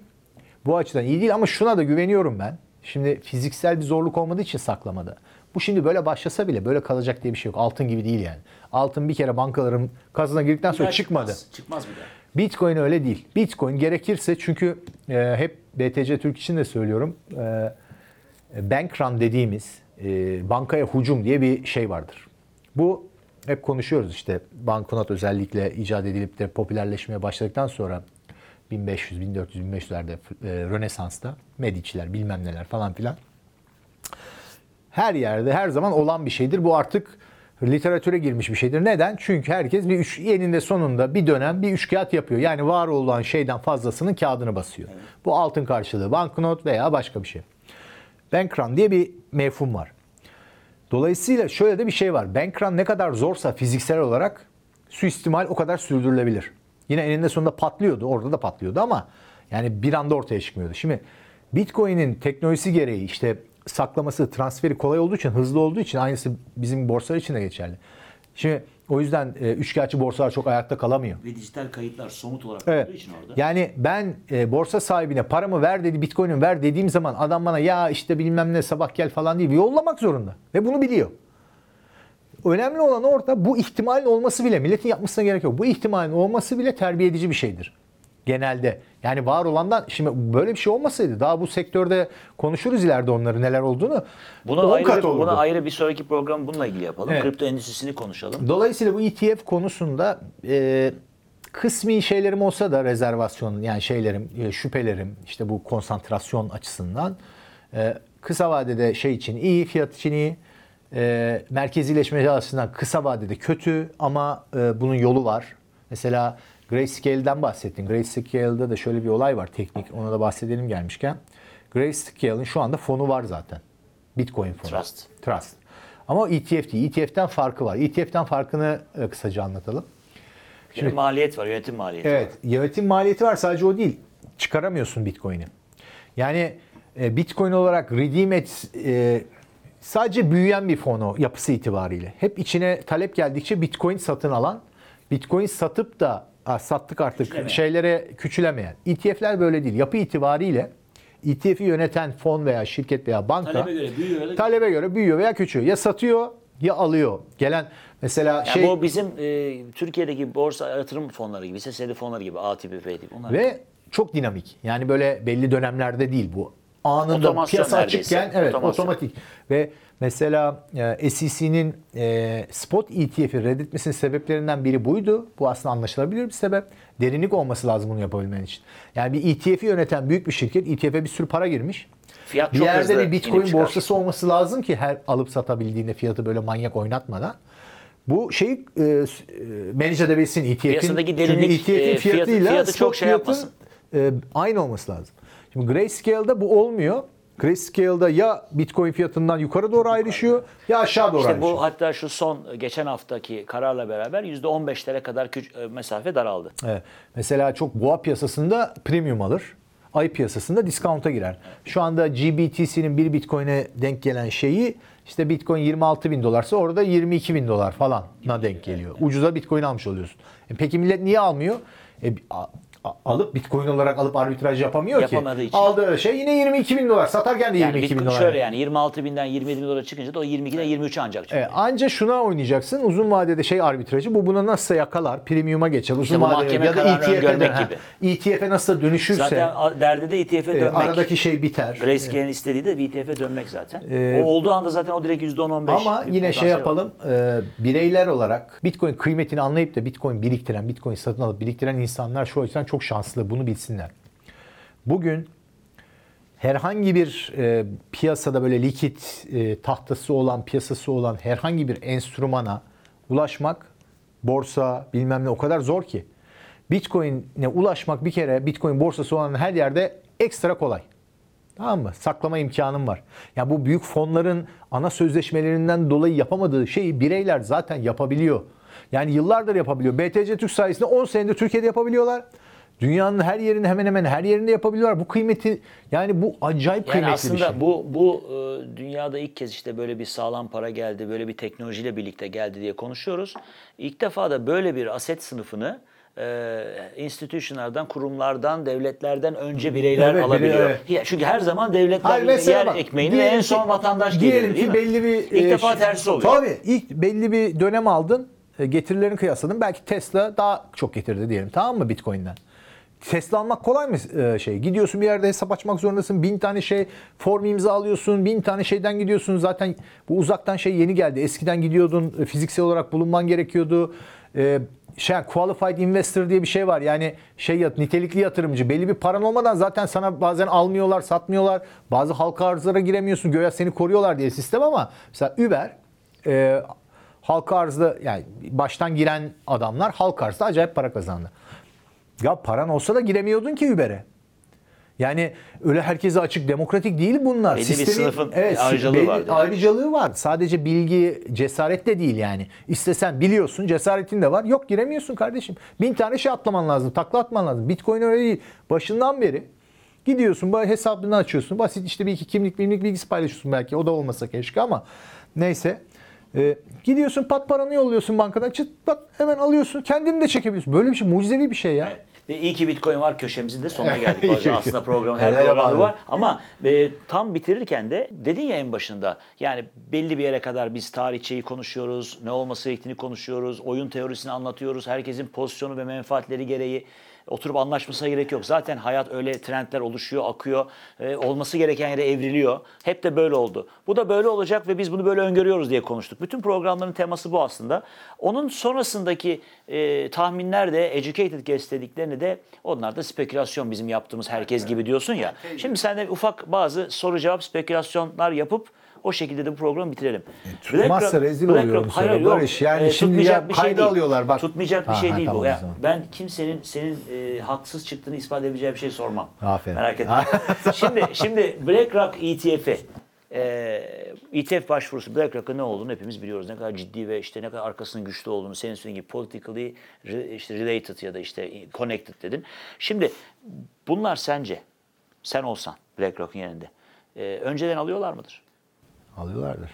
Bu açıdan iyi değil ama şuna da güveniyorum ben. Şimdi fiziksel bir zorluk olmadığı için saklamada. Bu şimdi böyle başlasa bile böyle kalacak diye bir şey yok. Altın gibi değil yani. Altın bir kere bankaların kasasına girdikten sonra daha çıkmadı. Çıkmaz, çıkmaz bir daha. Bitcoin öyle değil. Bitcoin gerekirse çünkü e, hep BTC Türk için de söylüyorum. E, bank run dediğimiz e, bankaya hücum diye bir şey vardır. Bu hep konuşuyoruz işte banknot özellikle icat edilip de popülerleşmeye başladıktan sonra 1500, 1400, 1500'lerde e, Rönesans'ta Medici'ler bilmem neler falan filan her yerde her zaman olan bir şeydir. Bu artık literatüre girmiş bir şeydir. Neden? Çünkü herkes bir üç, eninde sonunda bir dönem bir üçkağıt yapıyor. Yani var olan şeyden fazlasının kağıdını basıyor. Bu altın karşılığı banknot veya başka bir şey. Bank run diye bir mefhum var. Dolayısıyla şöyle de bir şey var. Bank run ne kadar zorsa fiziksel olarak suistimal o kadar sürdürülebilir. Yine eninde sonunda patlıyordu. Orada da patlıyordu ama yani bir anda ortaya çıkmıyordu. Şimdi Bitcoin'in teknolojisi gereği işte saklaması, transferi kolay olduğu için, hızlı olduğu için aynısı bizim borsalar için de geçerli. Şimdi o yüzden e, üçkağıtçı borsalar çok ayakta kalamıyor. Ve dijital kayıtlar somut olarak Evet. olduğu için orada. Yani ben e, borsa sahibine paramı ver dedi, bitcoin'imi ver dediğim zaman adam bana ya işte bilmem ne sabah gel falan değil. Yollamak zorunda. Ve bunu biliyor. Önemli olan orada bu ihtimalin olması bile, milletin yapmasına gerek yok. Bu ihtimalin olması bile terbiye edici bir şeydir. Genelde. Yani var olandan, şimdi böyle bir şey olmasaydı daha bu sektörde konuşuruz ileride onları neler olduğunu. Buna 10 ayrı, kat buna olurdu. ayrı bir sonraki program bununla ilgili yapalım. Evet. Kripto endüstrisini konuşalım. Dolayısıyla bu ETF konusunda e, kısmi şeylerim olsa da rezervasyon yani şeylerim, e, şüphelerim işte bu konsantrasyon açısından e, kısa vadede şey için iyi, fiyat için iyi. E, merkezileşme açısından kısa vadede kötü ama e, bunun yolu var. Mesela Grayscale'den bahsettin. Grayscale'da da şöyle bir olay var teknik. Ona da bahsedelim gelmişken. Grayscale'ın şu anda fonu var zaten. Bitcoin fonu. Trust. Trust. Ama ETF değil. ETF'den farkı var. ETF'den farkını e, kısaca anlatalım. Şimdi maliyet var, yönetim maliyeti Evet, var. yönetim maliyeti var. Sadece o değil. Çıkaramıyorsun Bitcoin'i. Yani e, Bitcoin olarak redeem et e, sadece büyüyen bir fonu yapısı itibariyle. Hep içine talep geldikçe Bitcoin satın alan, Bitcoin satıp da "Aa, sattık artık Küçülemeyen. şeylere küçülemeyen. ETF'ler böyle değil. Yapı itibariyle ETF'i yöneten fon veya şirket veya banka Talebe göre büyüyor talebe göre büyüyor veya küçülüyor. Ya satıyor ya alıyor. Gelen mesela Yani şey bu bizim e, Türkiye'deki borsa yatırım fonları gibi, hisse senedi fonları gibi, A tipi, F tipi. Bunlar Ve çok dinamik. Yani böyle belli dönemlerde değil bu. Anında Otomasyon piyasa neredeyse. açıkken evet otomatik. Ve mesela e, SEC'nin e, spot ETF'i reddetmesinin sebeplerinden biri buydu. Bu aslında anlaşılabilir bir sebep. Derinlik olması lazım bunu yapabilmen için. Yani bir ETF'i yöneten büyük bir şirket ETF'e bir sürü para girmiş. Fiyat Bir çok yerde bir Bitcoin borsası olması lazım ki her alıp satabildiğinde fiyatı böyle manyak oynatmadan. Bu şeyi e, e, manage edebilsin ETF'in. Piyasadaki Çünkü derinlik, ETF'in e, fiyatı- fiyatıyla fiyatı çok şey yapmasın. e, aynı olması lazım. Şimdi Grayscale'da bu olmuyor. Grayscale'da ya Bitcoin fiyatından yukarı doğru ayrışıyor ya aşağı doğru İşte ayrışıyor. bu hatta şu son e, geçen haftaki kararla beraber %15'lere kadar küç- e, mesafe daraldı. Evet. Mesela çok boğa piyasasında premium alır. Ay piyasasında discount'a girer. Şu anda GBTC'nin bir Bitcoin'e denk gelen şeyi işte Bitcoin 26 bin dolarsa orada 22 bin dolar falanla denk geliyor. Ucuza Bitcoin almış oluyorsun. E peki millet niye almıyor? E, alıp Bitcoin olarak alıp arbitraj yapamıyor Yapamadığı ki. için. Aldığı şey yine 22 bin dolar. Satarken de Yani 22 bin dolar. şöyle yani 26 binden 27 bin dolara çıkınca da o 22'den 23'e ancak çıkıyor. E, anca şuna oynayacaksın. Uzun vadede şey arbitrajı. Bu buna nasıl yakalar? Premium'a geçer. Uzun bu vadede ya da ETF'e. ETF'e nasıl dönüşürse Zaten derdi de ETF'e e, dönmek. aradaki şey biter. Grayscale'in istediği de ETF'e dönmek zaten. Ee, o olduğu anda zaten o direkt %10-15. Ama yine şey yapalım. e, bireyler olarak Bitcoin kıymetini anlayıp da Bitcoin biriktiren, Bitcoin satın alıp biriktiren insanlar şu açıdan çok şanslı. Bunu bilsinler. Bugün herhangi bir e, piyasada böyle likit e, tahtası olan, piyasası olan herhangi bir enstrümana ulaşmak borsa bilmem ne o kadar zor ki. Bitcoin'e ulaşmak bir kere Bitcoin borsası olan her yerde ekstra kolay. Tamam mı? Saklama imkanım var. Ya bu büyük fonların ana sözleşmelerinden dolayı yapamadığı şeyi bireyler zaten yapabiliyor. Yani yıllardır yapabiliyor. BTC Türk sayesinde 10 senedir Türkiye'de yapabiliyorlar. Dünyanın her yerinde hemen hemen her yerinde yapabiliyorlar. Bu kıymeti yani bu acayip Yani kıymetli aslında bir şey. bu bu e, dünyada ilk kez işte böyle bir sağlam para geldi, böyle bir teknolojiyle birlikte geldi diye konuşuyoruz. İlk defa da böyle bir aset sınıfını e, institutionlardan, kurumlardan, devletlerden önce bireyler Evet, alabiliyor. evet. Çünkü her zaman devletler Hayır, yer bak, ekmeğini ve diyelim en ki- son vatandaş diyelim gelir değil ki belli bir İlk e, defa tersi oluyor. Tabii ilk belli bir dönem aldın. e, Getirilerini kıyasladın. Belki Tesla daha çok getirdi diyelim. Tamam mı Bitcoin'den? Tesla almak kolay mı e, şey? Gidiyorsun bir yerde hesap açmak zorundasın. Bin tane şey form imza alıyorsun. Bin tane şeyden gidiyorsun. Zaten bu uzaktan şey yeni geldi. Eskiden gidiyordun e, fiziksel olarak bulunman gerekiyordu. E, şey qualified investor diye bir şey var. Yani şey yat, nitelikli yatırımcı. Belli bir paran olmadan zaten sana bazen almıyorlar, satmıyorlar. Bazı halka arzlara giremiyorsun. Göya seni koruyorlar diye sistem ama mesela Uber e, halka arzda yani baştan giren adamlar halka arzda acayip para kazandı. Ya paran olsa da giremiyordun ki Uber'e. Yani öyle herkese açık demokratik değil bunlar. Belli bir sınıfın ayrıcalığı belli var? Ayrıcalığı var. Sadece bilgi, cesaret de değil yani. İstesen biliyorsun, cesaretin de var. Yok giremiyorsun kardeşim. Bin tane şey atlaman lazım, takla atman lazım. Bitcoin öyle değil. Başından beri gidiyorsun, hesabını açıyorsun. Basit işte bir iki kimlik, kimlik bilgisi paylaşıyorsun belki. O da olmasa keşke ama neyse. Ee, gidiyorsun pat paranı yolluyorsun bankadan çıt pat hemen alıyorsun. Kendini de çekebiliyorsun. Böyle bir şey mucizevi bir şey ya. Ve iyi ki Bitcoin var köşemizin de sonuna geldik. Aslında programın her abi. var. Ama e, tam bitirirken de dedin ya en başında yani belli bir yere kadar biz tarihçeyi konuşuyoruz, ne olması gerektiğini konuşuyoruz, oyun teorisini anlatıyoruz. Herkesin pozisyonu ve menfaatleri gereği oturup anlaşmasına gerek yok. Zaten hayat öyle trendler oluşuyor, akıyor. E, olması gereken yere evriliyor. Hep de böyle oldu. Bu da böyle olacak ve biz bunu böyle öngörüyoruz diye konuştuk. Bütün programların teması bu aslında. Onun sonrasındaki e, tahminler de educated guess dediklerini de onlar da spekülasyon bizim yaptığımız herkes gibi diyorsun ya. Şimdi sen de ufak bazı soru cevap spekülasyonlar yapıp o şekilde de bu programı bitirelim. tutmazsa BlackRock- rezil BlackRock- oluyorum hayır, sonra yok. Barış. Yani E, şimdi ya bir şey kayda değil. alıyorlar bak. Tutmayacak bir Ha, şey değil tamam bu. o Ya, zaman. ben kimsenin senin e, haksız çıktığını ispat edebileceği bir şey sormam. Aferin. Merak etme. şimdi şimdi BlackRock ETF'i e, ETF başvurusu BlackRock'ın ne olduğunu hepimiz biliyoruz. Ne kadar ciddi ve işte ne kadar arkasının güçlü olduğunu senin söylediğin gibi politically re- işte related ya da işte connected dedin. Şimdi bunlar sence sen olsan BlackRock'ın yerinde e, önceden alıyorlar mıdır? Alıyorlardır.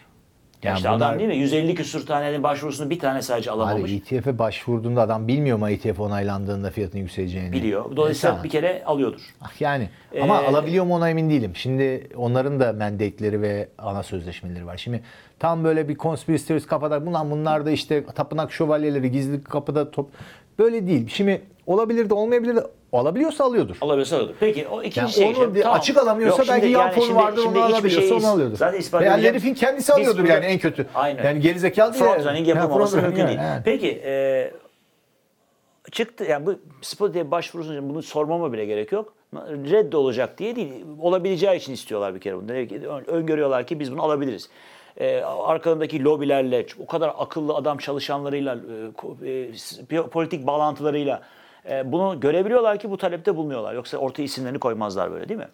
Ya Yani işte bunlar- adam değil mi? 150 küsür tanenin başvurusunu bir tane sadece alamamış. Hayır, ETF'e başvurduğunda adam bilmiyor mu ETF onaylandığında fiyatın yükseleceğini? biliyor. Dolayısıyla Mesela. bir kere alıyordur. Ah, Yani ama Ee, alabiliyor mu ona emin değilim. Şimdi onların da mandate'leri ve ana sözleşmeleri var. Şimdi tam böyle bir conspiracy theorist kafada bunlar bunlar da işte tapınak şövalyeleri gizli kapıda top böyle değil. Şimdi olabilir de olmayabilir de alabiliyorsa alıyordur. Alabiliyorsa alıyordur. Peki o ikinci Yani şey. onu şimdi, tamam. açık alamıyorsa Yok, belki yan yani fonu şimdi- vardır şimdi onu alabiliyorsa şeyi onu alıyordur. Zaten ispat Veya edeceğim. herifin kendisi alıyordur yani en kötü. Aynen. Yani gerizekalı değil. Front running yapamaması mümkün değil. evet. Peki e, çıktı yani bu Spotify başvurusunca bunu sormama bile gerek yok. Red olacak diye değil. Olabileceği için istiyorlar bir kere bunu. Öngörüyorlar ki biz bunu alabiliriz. E, arkalarındaki lobilerle, o kadar akıllı adam çalışanlarıyla, e, e, politik bağlantılarıyla e, bunu görebiliyorlar ki bu talepte bulunuyorlar. Yoksa ortaya isimlerini koymazlar böyle değil mi?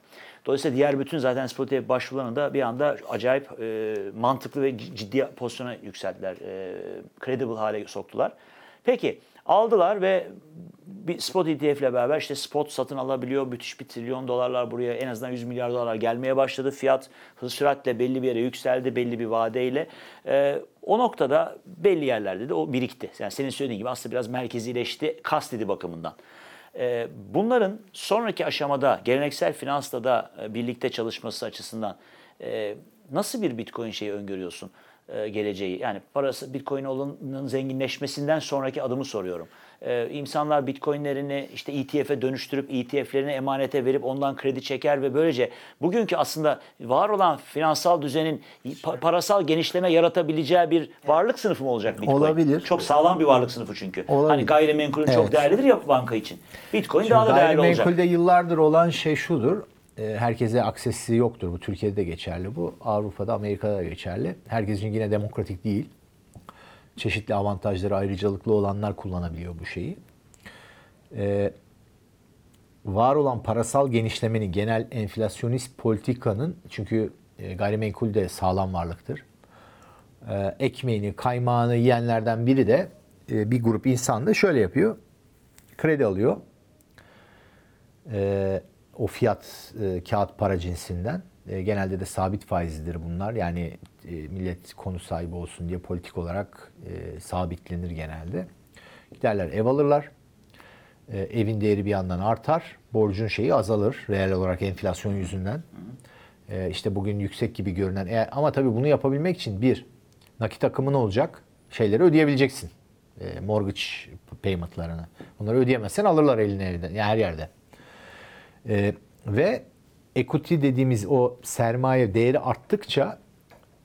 Dolayısıyla diğer bütün zaten Spotify başvurularını da bir anda acayip e, mantıklı ve ciddi pozisyona yükselttiler. E, credible hale soktular. Peki aldılar ve bir spot ETF ile beraber işte spot satın alabiliyor. Müthiş bir trilyon dolarlar buraya en azından 100 milyar dolar gelmeye başladı. Fiyat hız süratle belli bir yere yükseldi belli bir vadeyle. Ee, o noktada belli yerlerde de o birikti. Yani senin söylediğin gibi aslında biraz merkezileşti kastedi bakımından. Ee, bunların sonraki aşamada geleneksel finansla da e, birlikte çalışması açısından e, nasıl bir Bitcoin şeyi öngörüyorsun? E, geleceği. Yani parası Bitcoin olanın zenginleşmesinden sonraki adımı soruyorum. Ee, insanlar Bitcoin'lerini işte ETF'e dönüştürüp ETF'lerini emanete verip ondan kredi çeker ve böylece bugünkü aslında var olan finansal düzenin pa- parasal genişleme yaratabileceği bir varlık sınıfı mı olacak Bitcoin? Olabilir. Çok sağlam bir varlık sınıfı çünkü. Olabilir. Hani gayrimenkulün çok Evet. değerlidir ya banka için. Bitcoin daha da değerli olacak. Gayrimenkulde yıllardır olan şey şudur. E, Herkese aksesi yoktur. Bu Türkiye'de de geçerli bu. Avrupa'da, Amerika'da da geçerli. Herkes için yine demokratik değil. Çeşitli avantajları ayrıcalıklı olanlar kullanabiliyor bu şeyi. Ee, var olan parasal genişlemenin genel enflasyonist politikanın çünkü e, gayrimenkul de sağlam varlıktır. Ekmeğini, kaymağını yiyenlerden biri de e, bir grup insan da şöyle yapıyor. Kredi alıyor. Ee, o fiyat e, kağıt para cinsinden. E, genelde de sabit faizlidir bunlar. Yani e, millet konu sahibi olsun diye politik olarak e, sabitlenir genelde. Giderler ev alırlar. E, evin değeri bir yandan artar. Borcun şeyi azalır reel olarak enflasyon yüzünden. E, işte bugün yüksek gibi görünen. E, ama tabii bunu yapabilmek için bir, nakit akımın olacak. Şeyleri ödeyebileceksin. E, mortgage payment'larını. Bunları ödeyemezsen alırlar eline evden. Yani her yerde. E, ve equity dediğimiz o sermaye değeri arttıkça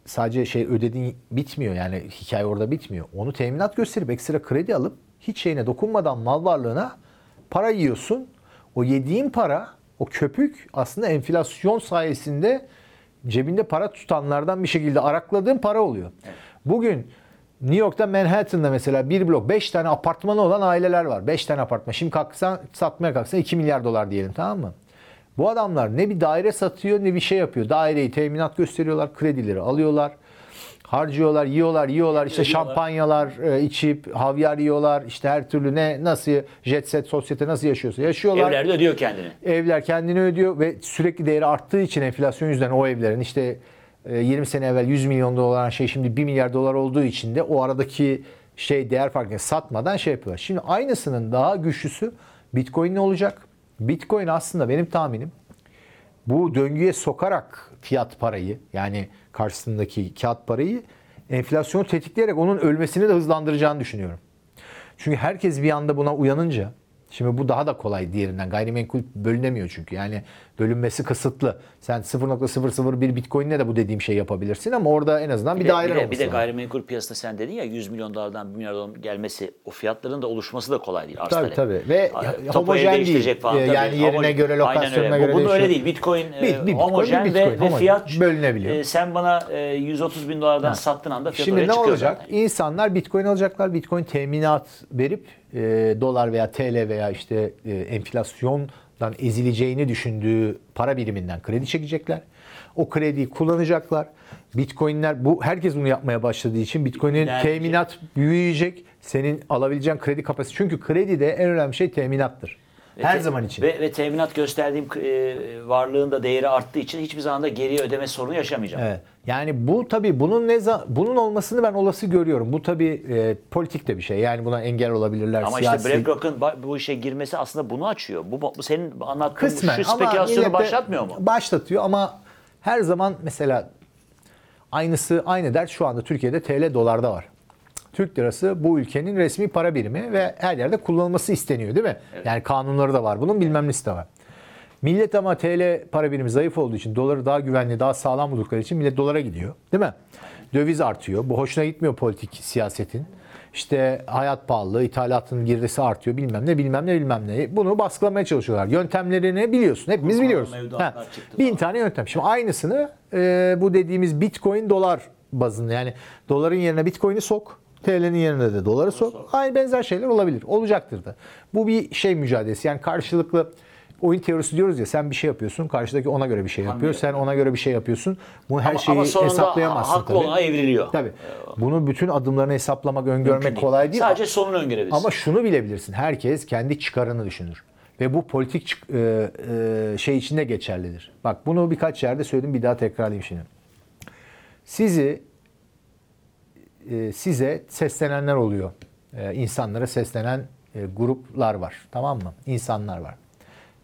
sadece şey ödediğin bitmiyor yani hikaye orada bitmiyor. Onu teminat gösterip ekstra kredi alıp hiç şeyine dokunmadan mal varlığına para yiyorsun. O yediğin para, o köpük aslında enflasyon sayesinde cebinde para tutanlardan bir şekilde arakladığın para oluyor. Bugün New York'ta Manhattan'da mesela bir blok 5 tane apartmanı olan aileler var. 5 tane apartman. Şimdi kalksan satmaya kalksan 2 milyar dolar diyelim tamam mı? Bu adamlar ne bir daire satıyor ne bir şey yapıyor. Daireyi teminat gösteriyorlar, kredileri alıyorlar. Harcıyorlar, yiyorlar, yiyorlar. işte şampanyalar e, içip, havyar yiyorlar. işte her türlü ne nasıl jet set sosyete nasıl yaşıyorsa yaşıyorlar. Evlerde ödüyor kendini. Evler kendini ödüyor ve sürekli değeri arttığı için enflasyon yüzünden o evlerin işte 20 sene evvel 100 milyon dolar şey şimdi 1 milyar dolar olduğu için de o aradaki şey değer farkını satmadan şey yapıyorlar. Şimdi aynısının daha güçlüsü Bitcoin ne olacak? Bitcoin aslında benim tahminim bu döngüye sokarak fiyat parayı yani karşısındaki kağıt parayı enflasyonu tetikleyerek onun ölmesini de hızlandıracağını düşünüyorum. Çünkü herkes bir anda buna uyanınca şimdi bu daha da kolay diğerinden. Gayrimenkul bölünemiyor çünkü. Yani bölünmesi kısıtlı. Sen 0.001 Bitcoin'le de bu dediğim şey yapabilirsin ama orada en azından bir, Bir de, daire bir de, olması bir de gayrimenkul piyasasında sen dedin ya 100 milyon dolardan 1 milyar dolar gelmesi o fiyatların da oluşması da kolay değil. Arz Tabii, talep. tabii. Ve Tapu homojen değil. Falan, tabii. yani yerine göre, Aynen lokasyonuna öyle. göre Bu, bunun öyle değil. Bitcoin, Bir- e, bir Bitcoin, homojen bir ve, Bitcoin. ve Homojen. fiyat Bölünebiliyor. e, sen bana e, 130 bin dolardan sattığın anda fiyat Şimdi oraya ne çıkıyor olacak? zaten. İnsanlar Bitcoin alacaklar. Bitcoin teminat verip e, dolar veya TL veya işte e, enflasyondan ezileceğini düşündüğü para biriminden kredi çekecekler. O krediyi kullanacaklar. Bitcoin'ler bu herkes bunu yapmaya başladığı için Bitcoin'in teminat büyüyecek. Senin alabileceğin kredi kapasitesi. Çünkü kredide en önemli şey teminattır. Ve Her te- zaman için. Ve, ve teminat gösterdiğim e, varlığın da değeri arttığı için hiçbir zaman da geriye ödeme sorunu yaşamayacağım. Evet. Yani bu tabii bunun ne bunun olmasını ben olası görüyorum. Bu tabii e, politik de bir şey. Yani buna engel olabilirler. Ama siyasi. işte BlackRock'un ba- bu işe girmesi aslında bunu açıyor. Bu, bu senin anlattığın Kısmen şu spekülasyonu başlatmıyor mu? Başlatıyor ama her zaman mesela aynısı aynı dert şu anda Türkiye'de TL dolarda var. Türk lirası bu ülkenin resmi para birimi ve her yerde kullanılması isteniyor değil mi? Yani kanunları da var bunun bilmem nesi de var. Millet ama TL para birimi zayıf olduğu için doları daha güvenli, daha sağlam buldukları için millet dolara gidiyor. Değil mi? Döviz artıyor. Bu hoşuna gitmiyor politik siyasetin. İşte hayat pahalı, ithalatın girdisi artıyor bilmem ne bilmem ne bilmem ne. Bunu baskılamaya çalışıyorlar. Yöntemlerini biliyorsun. Hepimiz biliyoruz. Ha, bin tane yöntem. Şimdi aynısını e, bu dediğimiz Bitcoin dolar bazında yani doların yerine Bitcoin'i sok. TL'nin yerine de doları sok. Aynı benzer şeyler olabilir. Olacaktır da. Bu bir şey mücadelesi. Yani karşılıklı oyun teorisi diyoruz ya sen bir şey yapıyorsun. Karşıdaki ona göre bir şey yapıyor. Sen ona göre bir şey yapıyorsun. Bunu her Ama- şeyi ama sonunda hesaplayamazsın haklı tabii. olana evriliyor. Tabii. Bunu bütün adımlarını hesaplamak, öngörmek Mümkün kolay değil. Sadece sonunu öngörebilirsin. Ama şunu bilebilirsin. Herkes kendi çıkarını düşünür. Ve bu politik e, e, şey içinde geçerlidir. Bak bunu birkaç yerde söyledim bir daha tekrarlayayım şimdi. Sizi e, size seslenenler oluyor. E, insanlara seslenen e, gruplar var. Tamam mı? İnsanlar var.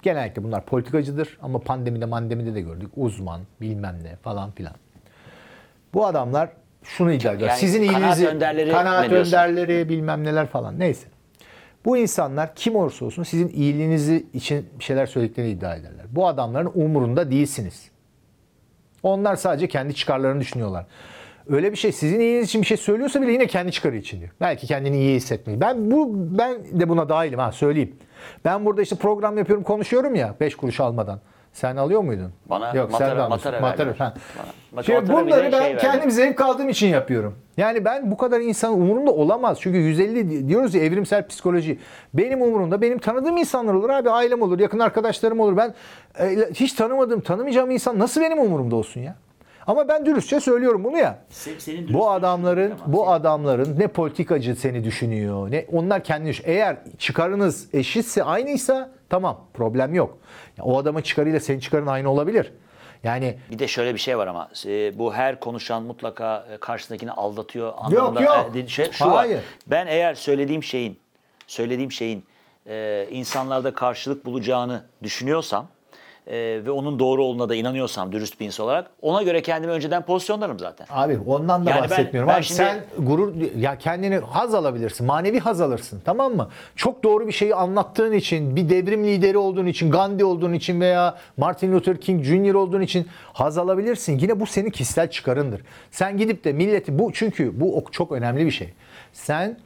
Genellikle bunlar politikacıdır ama pandemide mandemide de gördük. Uzman, bilmem ne falan filan. Bu adamlar şunu iddia ediyor. Yani Sizin kanaat iyiliğinizi, önderleri kanaat diyorsun? önderleri bilmem neler falan neyse. Bu insanlar kim olursa olsun sizin iyiliğinizi için bir şeyler söylediklerini iddia ederler. Bu adamların umurunda değilsiniz. Onlar sadece kendi çıkarlarını düşünüyorlar. Öyle bir şey sizin iyiliğiniz için bir şey söylüyorsa bile yine kendi çıkarı için diyor. Belki kendini iyi hissetmeyi. Ben bu ben de buna dahilim ha söyleyeyim. Ben burada işte program yapıyorum, konuşuyorum ya 5 kuruş almadan. Sen alıyor muydun? Bana Yok, matara- sen de matara Matara, ha. Bana- Şimdi matara bunları ben şey verdi. kendim zevk aldığım için yapıyorum. Yani ben bu kadar insanın umurumda olamaz. Çünkü 150 diyoruz ya evrimsel psikoloji. Benim umurumda benim tanıdığım insanlar olur abi. Ailem olur, yakın arkadaşlarım olur. Ben e, hiç tanımadığım, tanımayacağım insan nasıl benim umurumda olsun ya? Ama ben dürüstçe söylüyorum bunu ya. Se- senin dürüst Bu adamların bu adamların ne politikacı seni düşünüyor ne onlar kendi düş- eğer çıkarınız eşitse aynıysa tamam problem yok. Ya o adamın çıkarıyla senin çıkarın aynı olabilir. Yani Bir de şöyle bir şey var ama e, bu her konuşan mutlaka e, karşısındakini aldatıyor anlamında yok. e, şey, şu Hayır. var. Ben eğer söylediğim şeyin söylediğim şeyin e, insanlarda karşılık bulacağını düşünüyorsam e, ve onun doğru olduğuna da inanıyorsam dürüst bir insan olarak ona göre kendimi önceden pozisyonlarım zaten. Abi ondan da Yani ben- bahsetmiyorum. ben abi şimdi- sen gurur ya kendini haz alabilirsin. Manevi haz alırsın. Tamam mı? Çok doğru bir şeyi anlattığın için, bir devrim lideri olduğun için, Gandhi olduğun için veya Martin Luther King Jr. olduğun için haz alabilirsin. Yine bu senin kişisel çıkarındır. Sen gidip de milleti bu çünkü bu çok önemli bir şey. Sen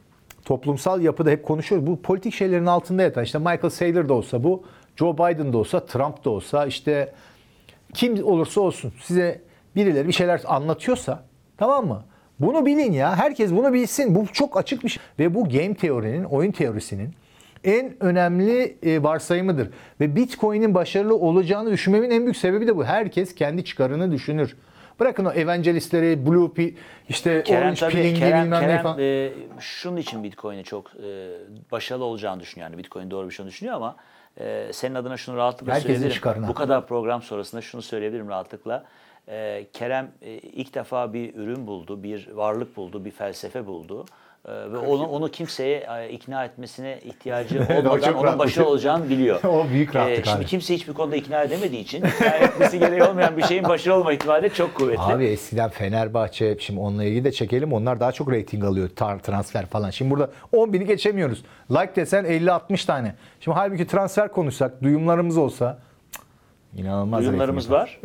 toplumsal yapıda hep konuşuyoruz. Bu politik şeylerin altında yatan işte Michael Saylor da olsa bu, Joe Biden da olsa, Trump da olsa işte kim olursa olsun size birileri bir şeyler anlatıyorsa tamam mı? Bunu bilin ya. Herkes bunu bilsin. Bu çok açık bir şey. Ve bu game teorinin, oyun teorisinin en önemli e, varsayımıdır. Ve Bitcoin'in başarılı olacağını düşünmemin en büyük sebebi de bu. Herkes kendi çıkarını düşünür. Bırakın o evangelistleri, blue pi, işte Kerem orange tabii pilingi Kerem, bilmem ne Kerem falan. e, şunun için Bitcoin'i çok e, başarılı olacağını düşünüyor. Yani Bitcoin doğru bir şey düşünüyor ama e, senin adına şunu rahatlıkla Herkesin söyleyebilirim. çıkarına. Bu kadar program sonrasında şunu söyleyebilirim rahatlıkla. E, Kerem e, ilk defa bir ürün buldu, bir varlık buldu, bir felsefe buldu. E, ve onu onu kimseye e, ikna etmesine ihtiyacı olmadan onun rahatlık. başarılı olacağını biliyor. O büyük rahatlık Şimdi abi. kimse hiçbir konuda ikna edemediği için ikna etmesi gereği olmayan bir şeyin başarılı olma ihtimali çok kuvvetli. Abi eskiden Fenerbahçe, şimdi onunla ilgili de çekelim. Onlar daha çok reyting alıyor. Transfer falan. Şimdi burada 10 bini geçemiyoruz. Like desen 50-60 tane. Şimdi halbuki transfer konuşsak, duyumlarımız olsa inanılmaz Duyumlarımız var.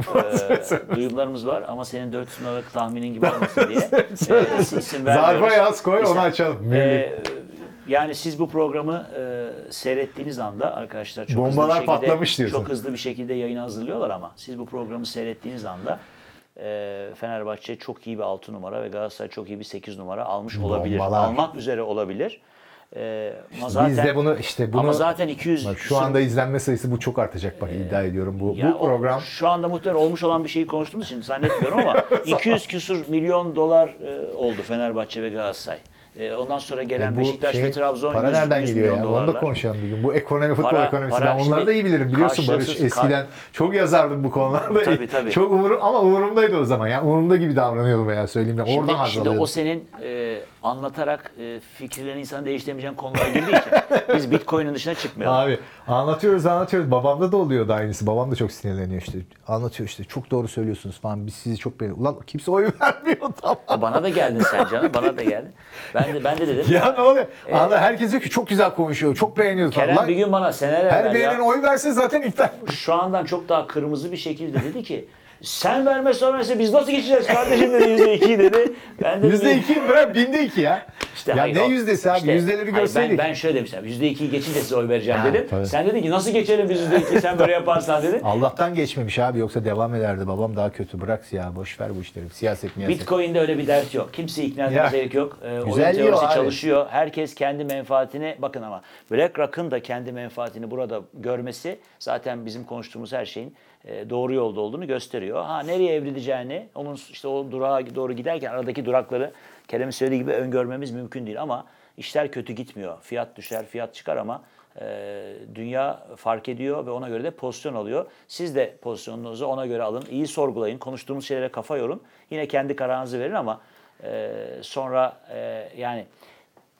Ee, duyumlarımız var ama senin 400 numaralık tahminin gibi olmasın diye e, isim Zarfa yaz koy, onu açalım. e, yani siz bu programı e, seyrettiğiniz anda arkadaşlar çok hızlı Bombalar bir şekilde, patlamış diyorsun. Çok hızlı bir şekilde yayını hazırlıyorlar ama siz bu programı seyrettiğiniz anda e, Fenerbahçe çok iyi bir 6 numara ve Galatasaray çok iyi bir 8 numara almış olabilir. Bombalar. Almak üzere olabilir. E, ama Biz zaten, de bunu işte bunu ama zaten 200 bak şu anda izlenme sayısı bu çok artacak bak iddia ediyorum bu bu o- program şu anda muhtemelen olmuş olan bir şeyi konuştuğumuz için zannetmiyorum ama 200 küsur milyon dolar e, oldu Fenerbahçe ve Galatasaray. E, ondan sonra gelen E bu Beşiktaş şey, ve Trabzon para 100, nereden 100 geliyor milyon ya? Onu da dolarlar. konuşalım bir gün. Bu ekonomi, futbol Para- ekonomisi. para ben onları da iyi bilirim. Biliyorsun Barış eskiden çok yazardım bu konularda. Tabii, tabii. Çok umurum ama umurumdaydı o zaman. Yani umurumda gibi davranıyordum veya söyleyeyim. de. Şimdi, Oradan şimdi alıyordum. o senin e, anlatarak e, fikirlerini insan değiştiremeyeceğin konulara girdiği için biz Bitcoin'in dışına çıkmayalım. Abi anlatıyoruz anlatıyoruz. Babamda da oluyordu aynısı. Babam da çok sinirleniyor işte. Anlatıyor işte. Çok doğru söylüyorsunuz falan. Biz sizi çok beğeniyoruz. Ulan kimse oy vermiyor tamam. Bana da geldin sen canım, bana da geldin. Ben de ben de dedim. Ya ne oluyor? Anla, herkes diyor ki çok güzel konuşuyor. Çok beğeniyoruz falan. Kerem Lan, bir gün bana seneler her beğenen oy verse zaten iptal. şu andan çok daha kırmızı bir şekilde dedi ki sen verme sonrası biz nasıl geçeceğiz kardeşim dedi yüzde iki dedi. Ben dedim, Yüzde iki bırak binde iki ya. İşte ya hayır, ne o- yüzdesi abi? işte, Yüzdeleri hayır, görseydik. Ben, ben şöyle demiştim. Yüzde ikiyi geçince size oy vereceğim Ha, dedim. tabii. Sen dedin ki nasıl geçelim biz yüzde ikiyi sen böyle yaparsan dedi. Allah'tan geçmemiş abi yoksa devam ederdi. Babam daha kötü bırak ya boş ver bu işleri. Siyaset miyaset. Bitcoin'de öyle bir dert yok. Kimseyi ikna etmeye Ya. gerek yok. Ee, oyun Güzelliği teorisi abi. çalışıyor. Herkes kendi menfaatini bakın ama BlackRock'ın da kendi menfaatini burada görmesi zaten bizim konuştuğumuz her şeyin doğru yolda olduğunu gösteriyor. Ha nereye evrileceğini, onun işte o durağa doğru giderken aradaki durakları Kerem'in söylediği gibi öngörmemiz mümkün değil ama işler kötü gitmiyor. Fiyat düşer, fiyat çıkar ama e, dünya fark ediyor ve ona göre de pozisyon alıyor. Siz de pozisyonunuzu ona göre alın. İyi sorgulayın. Konuştuğumuz şeylere kafa yorun. Yine kendi kararınızı verin ama e, sonra e, yani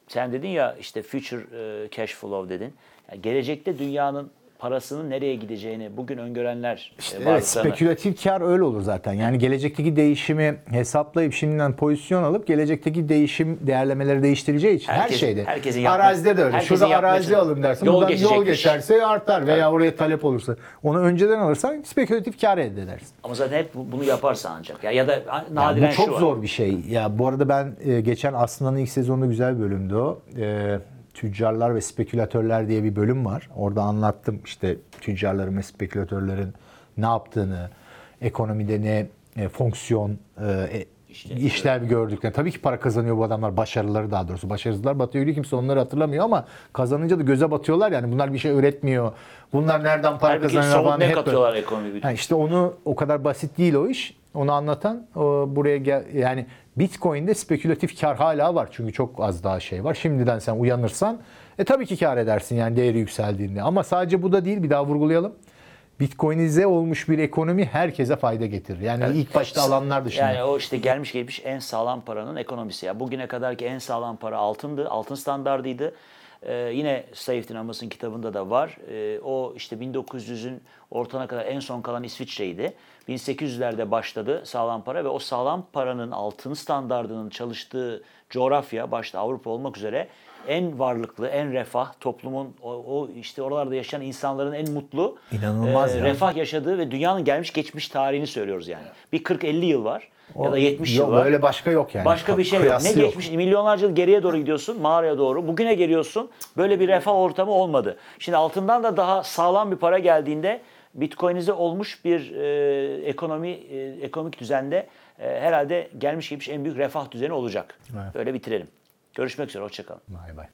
sen dedin ya işte future e, cash flow dedin. Yani gelecekte dünyanın parasının nereye gideceğini bugün öngörenler e, Evet, varlıklarını- spekülatif kar öyle olur zaten. Yani gelecekteki değişimi hesaplayıp şimdiden pozisyon alıp gelecekteki değişim değerlemeleri değiştireceği için her Herkesin- şeyde. herkesin yapması- Arazide de öyle. Şurada arazi alın dersin. Yol Buradan yol geçecekmiş. geçerse artar veya oraya talep olursa. Onu önceden alırsan spekülatif kar elde edersin. Ama zaten hep bu- bunu yaparsa ancak. Ya, ya da nadiren bu çok şu var. zor bir şey. Ya bu arada ben e, geçen Aslan'ın ilk sezonunda güzel bir bölümdü o. E, tüccarlar ve spekülatörler diye bir bölüm var. Orada anlattım işte tüccarların ve spekülatörlerin ne yaptığını, ekonomide ne e, fonksiyon, e, e, işlev gördüklerini. Tabii ki para kazanıyor bu adamlar. Başarıları daha doğrusu. Başarısızlar batıyor diyor. Kimse onları hatırlamıyor ama kazanınca da göze batıyorlar. Yani bunlar bir şey üretmiyor. Bunlar nereden para Halbuki kazanıyor falan. ne katıyorlar ekonomi. Ha işte onu o kadar basit değil o iş. Onu anlatan o buraya gel yani Bitcoin'de spekülatif kar hala var. Çünkü çok az daha şey var. Şimdiden sen uyanırsan e tabii ki kar edersin yani değeri yükseldiğinde. Ama sadece bu da değil bir daha vurgulayalım. Bitcoinize olmuş bir ekonomi herkese fayda getirir. Yani ilk başta alanlar dışında. Yani o işte gelmiş geçmiş en sağlam paranın ekonomisi. Ya bugüne kadarki en sağlam para altındı, altın standardıydı. Ee, yine Safety Numbers'ın kitabında da var. Ee, o işte 1900'ün ortana kadar en son kalan İsviçre'ydi. 1800'lerde başladı sağlam para ve o sağlam paranın altın standardının çalıştığı coğrafya başta Avrupa olmak üzere en varlıklı, en refah toplumun o, o işte oralarda yaşayan insanların en mutlu İnanılmaz ya. refah yaşadığı ve dünyanın gelmiş geçmiş tarihini söylüyoruz yani. Bir 40-50 yıl var ya da 70 Yok, yıl var. Böyle başka yok yani. Başka bir şey yok. Ne yok. geçmiş milyonlarca yıl geriye doğru gidiyorsun, mağaraya doğru. Bugüne geliyorsun. Böyle bir refah ortamı olmadı. Şimdi altından da daha sağlam bir para geldiğinde Bitcoin'ize olmuş bir e, ekonomi e, ekonomik düzende e, herhalde gelmiş geçmiş en büyük refah düzeni olacak. Evet. Böyle bitirelim. Görüşmek üzere, hoşçakalın. Bay bay.